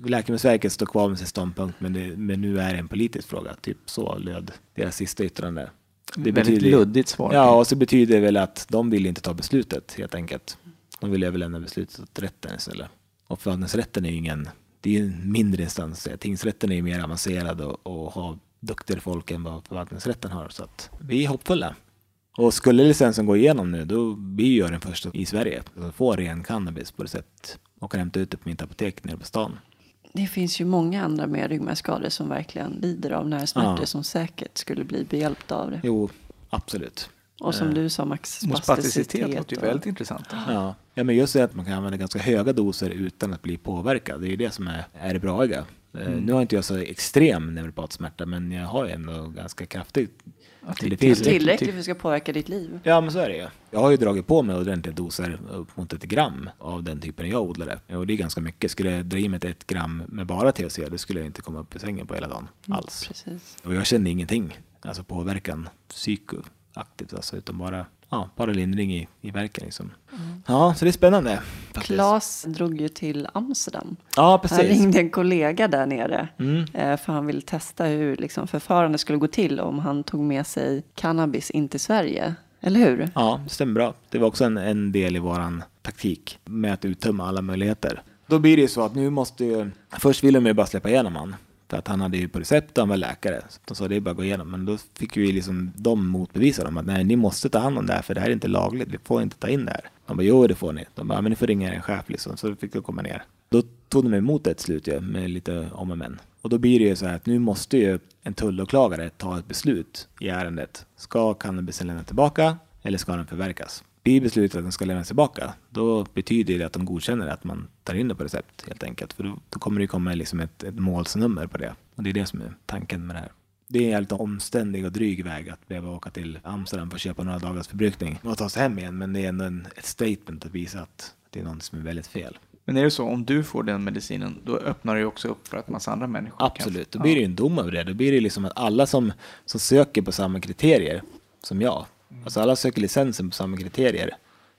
Läkemedelsverket står kvar med sin ståndpunkt men, det, men nu är det en politisk fråga. Typ så löd deras sista yttrande. Det Väldigt luddigt svar. Ja, och så betyder det väl att de vill inte ta beslutet helt enkelt. De vill överlämna beslutet åt rätten istället. Och förvaltningsrätten är ju ingen, det är en mindre instans. Tingsrätten är ju mer avancerad och, och har duktigare folk än vad förvaltningsrätten har. Så att vi är hoppfulla. Och skulle licensen gå igenom nu, då blir jag den första i Sverige som får ren cannabis på recept och kan hämta ut det på mitt apotek nere på stan. Det finns ju många andra med ryggmärgsskador som verkligen lider av nervsmärtor Ja. som säkert skulle bli behjälpta av det. Jo, absolut. Och som du sa Max, spasticitet låter ju och- väldigt intressant. Ja. ja, men just det att man kan använda ganska höga doser utan att bli påverkad. Det är ju det som är, är det braiga. Eh, Nu har inte jag så extrem neuropatsmärta, men jag har ju ändå ganska kraftig. Att det det finns- Tillräckligt för att det ska påverka ditt liv. Ja, men så är det ju. Jag har ju dragit på mig ordentliga doser upp mot ett gram av den typen jag odlade. Och det är ganska mycket. Skulle jag dra i mig ett gram med bara THC, då skulle jag inte komma upp i sängen på hela dagen alls. Precis. Och jag kände ingenting, alltså påverkan psykoaktivt, alltså, utan bara, ja, bara lindring i, i verken liksom. Ja, så det är spännande. faktiskt. Klas drog ju till Amsterdam. Ja, Han precis. ringde en kollega där nere. Mm. eh, För han ville testa hur liksom, förfarandet skulle gå till om han tog med sig cannabis in till Sverige. Eller hur? Ja, det stämmer bra. Det var också en, en del i våran taktik med att uttömma alla möjligheter. Då blir det ju så att nu måste ju, först ville de ju bara släppa igenom han. För att han hade ju på recept och han var läkare. Så de sa det är bara att gå igenom. Men då fick vi liksom de motbevisa dem att nej, ni måste ta hand om det här för det här är inte lagligt. Vi får inte ta in det här. De bara jo, det får ni. De bara, men ni får ringa er chef liksom. Så då fick de komma ner. Då tog de emot det ett slut ju, med lite om och men. Och då blir det ju så här att nu måste ju en tullåklagare ta ett beslut i ärendet. Ska cannabisen lämnas tillbaka eller ska den förverkas? Blir beslutet att den ska lämnas tillbaka, då betyder det att de godkänner att man tar in det på recept helt enkelt. För då, då kommer det komma liksom ett, ett målsnummer på det. Och det är det som är tanken med det här. Det är en lite omständig och dryg väg att behöva åka till Amsterdam för att köpa några dagars förbrukning och ta sig hem igen. Men det är ändå en, ett statement att visa att det är något som är väldigt fel. Men är det så, om du får den medicinen, då öppnar det ju också upp för att massa andra människor kan... Absolut, då blir det ju en dom över det. Då blir det liksom att alla som, som söker på samma kriterier som jag, alltså alla söker licensen på samma kriterier,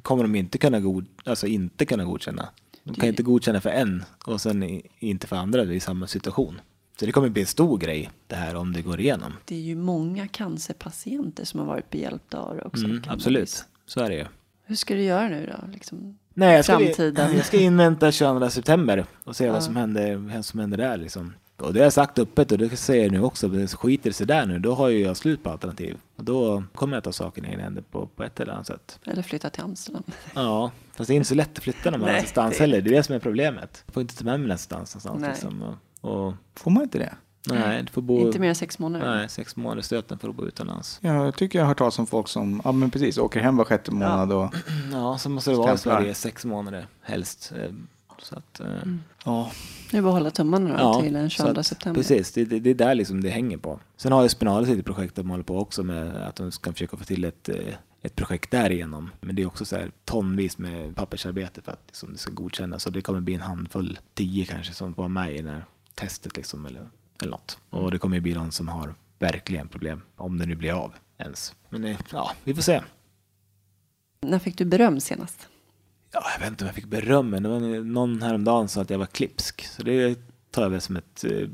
kommer de inte kunna, god, alltså inte kunna godkänna. De kan inte godkänna för en och sen inte för andra i samma situation. Så det kommer bli en stor grej det här om det går igenom. Det är ju många cancerpatienter som har varit behjälpta av det också. Mm, absolut, så är det ju. Hur ska du göra nu då? Liksom, Nej, jag ska, Framtiden. (laughs) jag ska invänta 22 september och se vad som händer, vad som händer där liksom. Och det har jag sagt öppet och det säger jag nu också, skiter det sig där nu, då har ju jag slut på alternativ. Och då kommer jag ta saken i egna händer på, på ett eller annat sätt. eller flytta till Amsterdam. Ja, fast det är inte så lätt att flytta när man har assistans det- heller. Det är det som är problemet. Jag får inte ta med mig assistans någonstans. Nej. Liksom. Och, och, Får man inte det? nej, du får bo... Inte mer än sex månader. Nej, sex månader stöten för att bo utomlands. Ja, jag tycker jag har hört talas om folk som, ja men precis, åker hem var sjätte månad och... Ja, så måste det vara i. Sverige sex månader helst. Så att, eh, Ja, Nu är det bara att hålla tummarna då till den så 22 att- september. Precis, det, det, det är där liksom det hänger på. Sen har ju Spinalis ett projekt de håller på också med att de ska försöka få till ett, eh, ett projekt därigenom. Men det är också så här tonvis med pappersarbete för att liksom, det ska godkännas. Och det kommer bli en handfull, tio kanske, som vara med i det här testet liksom, eller, eller något. Och det kommer ju bli någon som har verkligen problem, om det nu blir av ens. Men eh, ja, vi får se. När fick du beröm senast? Ja, jag vet inte om jag fick beröm, men det var någon häromdagen sa att jag var klipsk. Så det tar jag väl som ett eh,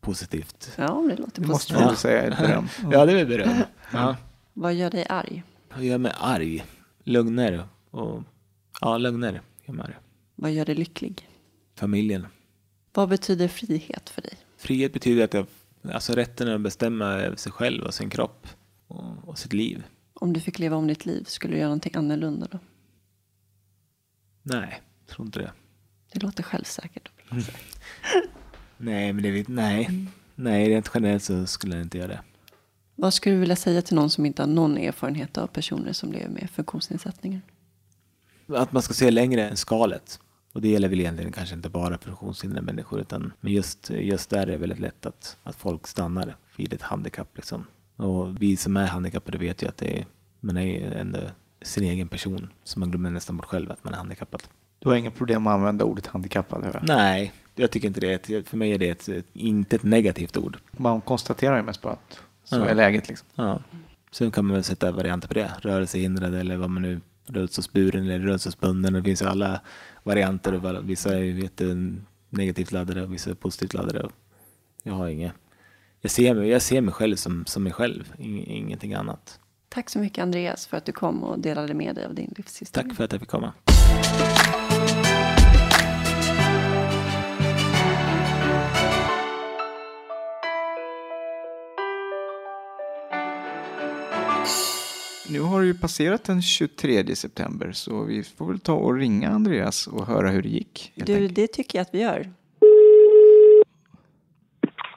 positivt. Ja, det låter det måste positivt. man väl säga är ett beröm. (laughs) Ja, det är väl beröm. Ja. Vad gör dig arg? Vad gör mig arg? Lögner och... Ja, lögner gör mig arg. Vad gör dig lycklig? Familjen. Vad betyder frihet för dig? Frihet betyder att jag... Alltså rätten att bestämma över sig själv och sin kropp. och, och sitt liv. Om du fick leva om ditt liv, skulle du göra någonting annorlunda då? Nej, jag tror inte det. Det låter självsäkert. (laughs) Nej, men det vet, nej. Nej, rent generellt så skulle jag inte göra det. Vad skulle du vilja säga till någon som inte har någon erfarenhet av personer som lever med funktionsnedsättningar? Att man ska se längre än skalet. Och det gäller väl egentligen kanske inte bara funktionshindrade människor utan men just, just där är det väldigt lätt att, att folk stannar vid ett handikapp. Liksom. Och vi som är handikappade vet ju att det är, man är ändå sin egen person. Så man glömmer nästan bort själv att man är handikappad. Du har inga problem att använda ordet handikappad? jag. Nej, jag tycker inte det. För mig är det ett, inte ett negativt ord. Man konstaterar ju mest bara att så Ja. är läget. Liksom. Ja. Sen kan man väl sätta varianter på det. Rörelsehindrad eller vad man nu, rullstolsburen eller rullstolsbunden. Det finns ju alla varianter. Och vissa är ju jätte negativt laddade och vissa är positivt laddade. Jag har inget. Jag ser mig, jag ser mig själv som, som mig själv, ing, ingenting annat. Tack så mycket Andreas för att du kom och delade med dig av din livshistoria. Tack för att jag fick komma. Nu har det ju passerat den 23 september så vi får väl ta och ringa Andreas och höra hur det gick. Du, enkelt. det tycker jag att vi gör.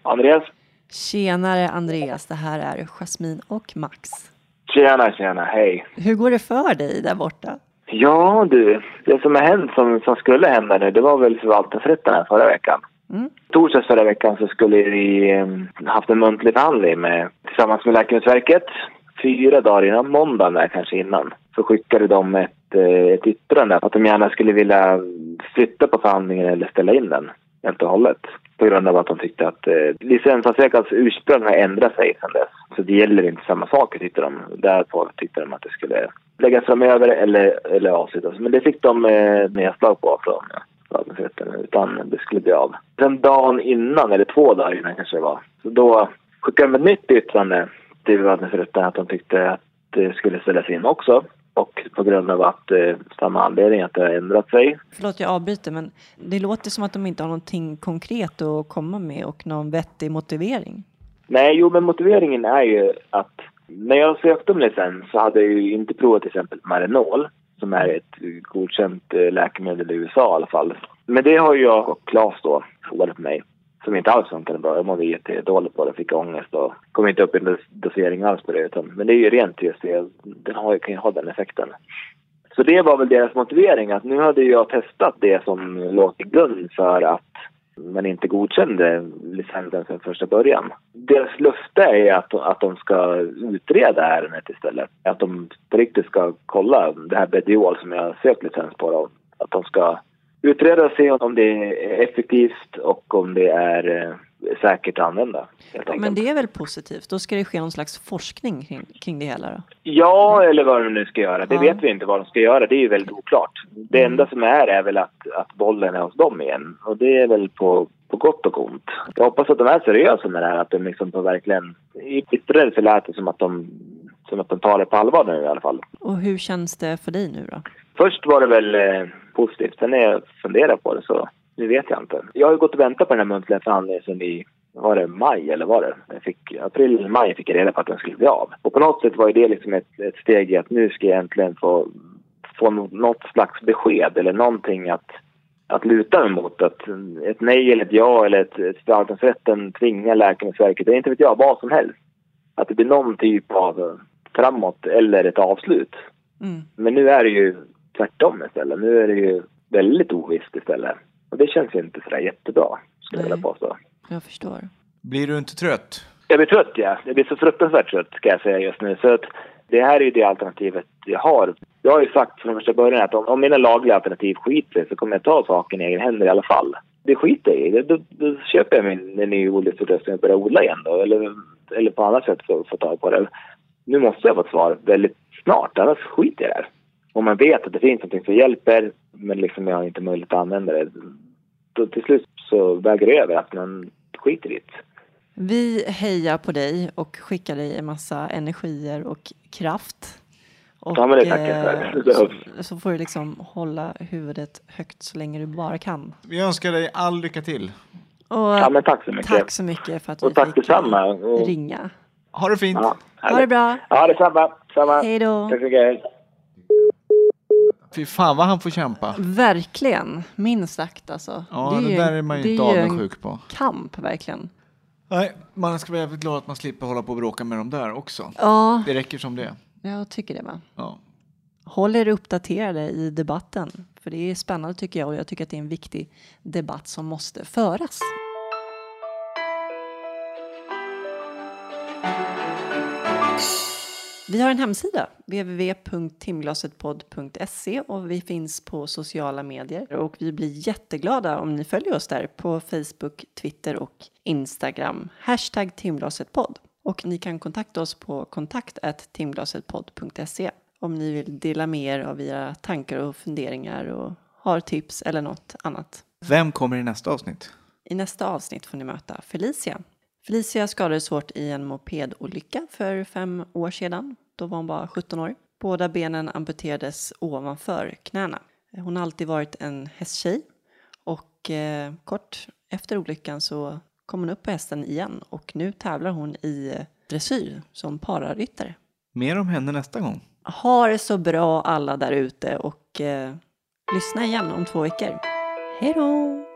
Andreas? Tjenare Andreas, det här är Jasmin och Max. Tjena, tjena, hej. Hur går det för dig där borta? Ja du, det som har hänt som, som skulle hända nu, det var väl förvaltningsrätten här förra veckan. Mm. Torsdags förra veckan så skulle vi eh, haft en muntlig förhandling med, tillsammans med Läkemedelsverket. Fyra dagar innan måndagen där kanske innan. Så skickade de ett, eh, ett yttrande att de gärna skulle vilja flytta på förhandlingen eller ställa in den helt och hållet. På grund av att de tyckte att eh, licensansökans ursprung har ändrat sig sedan dess. Så det gäller inte samma saker tyckte de. Därför tyckte de att det skulle läggas framöver eller, eller avslutas. Men det fick de eh, nedslag på från förvaltningsrätten utan det skulle bli av. Sen dagen innan, eller två dagar innan kanske det var, så då skickade de ett nytt yttrande till förvaltningsrätten att de tyckte att det skulle ställas in också. Och på grund av att eh, samma anledning att det har ändrat sig. Förlåt jag avbryter men det låter som att de inte har någonting konkret att komma med och någon vettig motivering. Nej, jo men motiveringen är ju att när jag sökte om licens så hade jag ju inte provat till exempel Marinol som är ett godkänt eh, läkemedel i USA i alla fall. Men det har ju jag och Claes då provat på mig. Som inte alls funkade bra. Jag mådde jättedåligt på det, fick ångest och kom inte upp i en dosering alls på det. Utan, men det är ju rent just det, den har, kan ju ha den effekten. Så det var väl deras motivering att nu hade jag testat det som låg till grund för att man inte godkände licensen från första början. Deras löfte är att, att de ska utreda ärendet istället. Att de på riktigt ska kolla det här Bediol som jag sökt licens på. Då. Att de ska utreda och se om det är effektivt och om det är eh, säkert att använda. Men det är väl positivt? Då ska det ske någon slags forskning kring, kring det hela då? Ja, eller vad de nu ska göra. Det Ja. vet vi inte vad de ska göra. Det är ju väldigt oklart. Det enda som är är väl att, att bollen är hos dem igen. Och det är väl på, på gott och ont. Jag hoppas att de är seriösa med det här. Att de liksom på verkligen... I ytterligare så lät det som att, de, som att de tar det på allvar nu i alla fall. Och hur känns det för dig nu då? Först var det väl eh, positivt. Sen när jag funderar på det så nu vet jag inte. Jag har gått och väntat på den här muntliga förhandlingen sedan i var det maj eller var det? Jag fick, april eller maj fick jag reda på att den skulle bli av. Och på något sätt var ju det liksom ett, ett steg i att nu ska jag äntligen få, få nå- något slags besked eller någonting att, att luta mig mot. Att ett nej eller ett ja eller ett, ett förvaltningsrätten tvingar Läkemedelsverket, eller inte vet jag, vad som helst. Att det blir någon typ av framåt eller ett avslut. Mm. Men nu är det ju tvärtom istället. Nu är det ju väldigt ovisst istället. Och det känns ju inte sådär jättebra, skulle jag vilja påstå. Jag förstår. Blir du inte trött? Jag blir trött, ja. Jag blir så fruktansvärt trött, ska jag säga just nu. Så att det här är ju det alternativet jag har. Jag har ju sagt från första början att om, om mina lagliga alternativ skiter så kommer jag ta saken i egna händer i alla fall. Det skiter jag i. Då, då, då köper jag min en ny odlingsutrustning och börjar odla igen då. Eller, eller på annat sätt få, få tag på det. Nu måste jag få ett svar väldigt snart, annars skiter jag i det här. Om man vet att det finns någonting som hjälper, men liksom jag har inte möjlighet att använda det. Då till slut så väger det över att man skiter i det. Vi hejar på dig och skickar dig en massa energier och kraft. Och, Ja, men det tackar jag eh, så, så får du liksom hålla huvudet högt så länge du bara kan. Vi önskar dig all lycka till. Och Ja, men tack så mycket. tack så mycket för att Och vi tack fick detsamma. Och- ringa. Ha det fint. Ja, Ha det bra. Ja, detsamma. Samma. Hej då. Tack så mycket. Fy fan vad han får kämpa. Verkligen, minst sagt alltså. Ja, det, är ju- där är man ju det inte ju en avundsjuk på. kamp verkligen. Nej, man ska vara jävligt glad att man slipper hålla på och bråka med dem där också. Ja, Det räcker som det. jag tycker det med. Ja. Håll er uppdaterade i debatten. För det är spännande tycker jag och jag tycker att det är en viktig debatt som måste föras. Vi har en hemsida, www.timglasetpodd.se och vi finns på sociala medier och vi blir jätteglada om ni följer oss där på Facebook, Twitter och Instagram. Hashtag timglasetpodd. Och ni kan kontakta oss på kontakt timglasetpodd.se om ni vill dela med er av era tankar och funderingar och har tips eller något annat. Vem kommer i nästa avsnitt? I nästa avsnitt får ni möta Felicia. Felicia skadades svårt i en mopedolycka för fem år sedan. Då var hon bara 17 år. Båda benen amputerades ovanför knäna. Hon har alltid varit en hästtjej och eh, kort efter olyckan så kom hon upp på hästen igen och nu tävlar hon i dressyr som pararyttare. Mer om henne nästa gång. Ha det så bra alla där ute och eh, lyssna igen om två veckor. Hej då!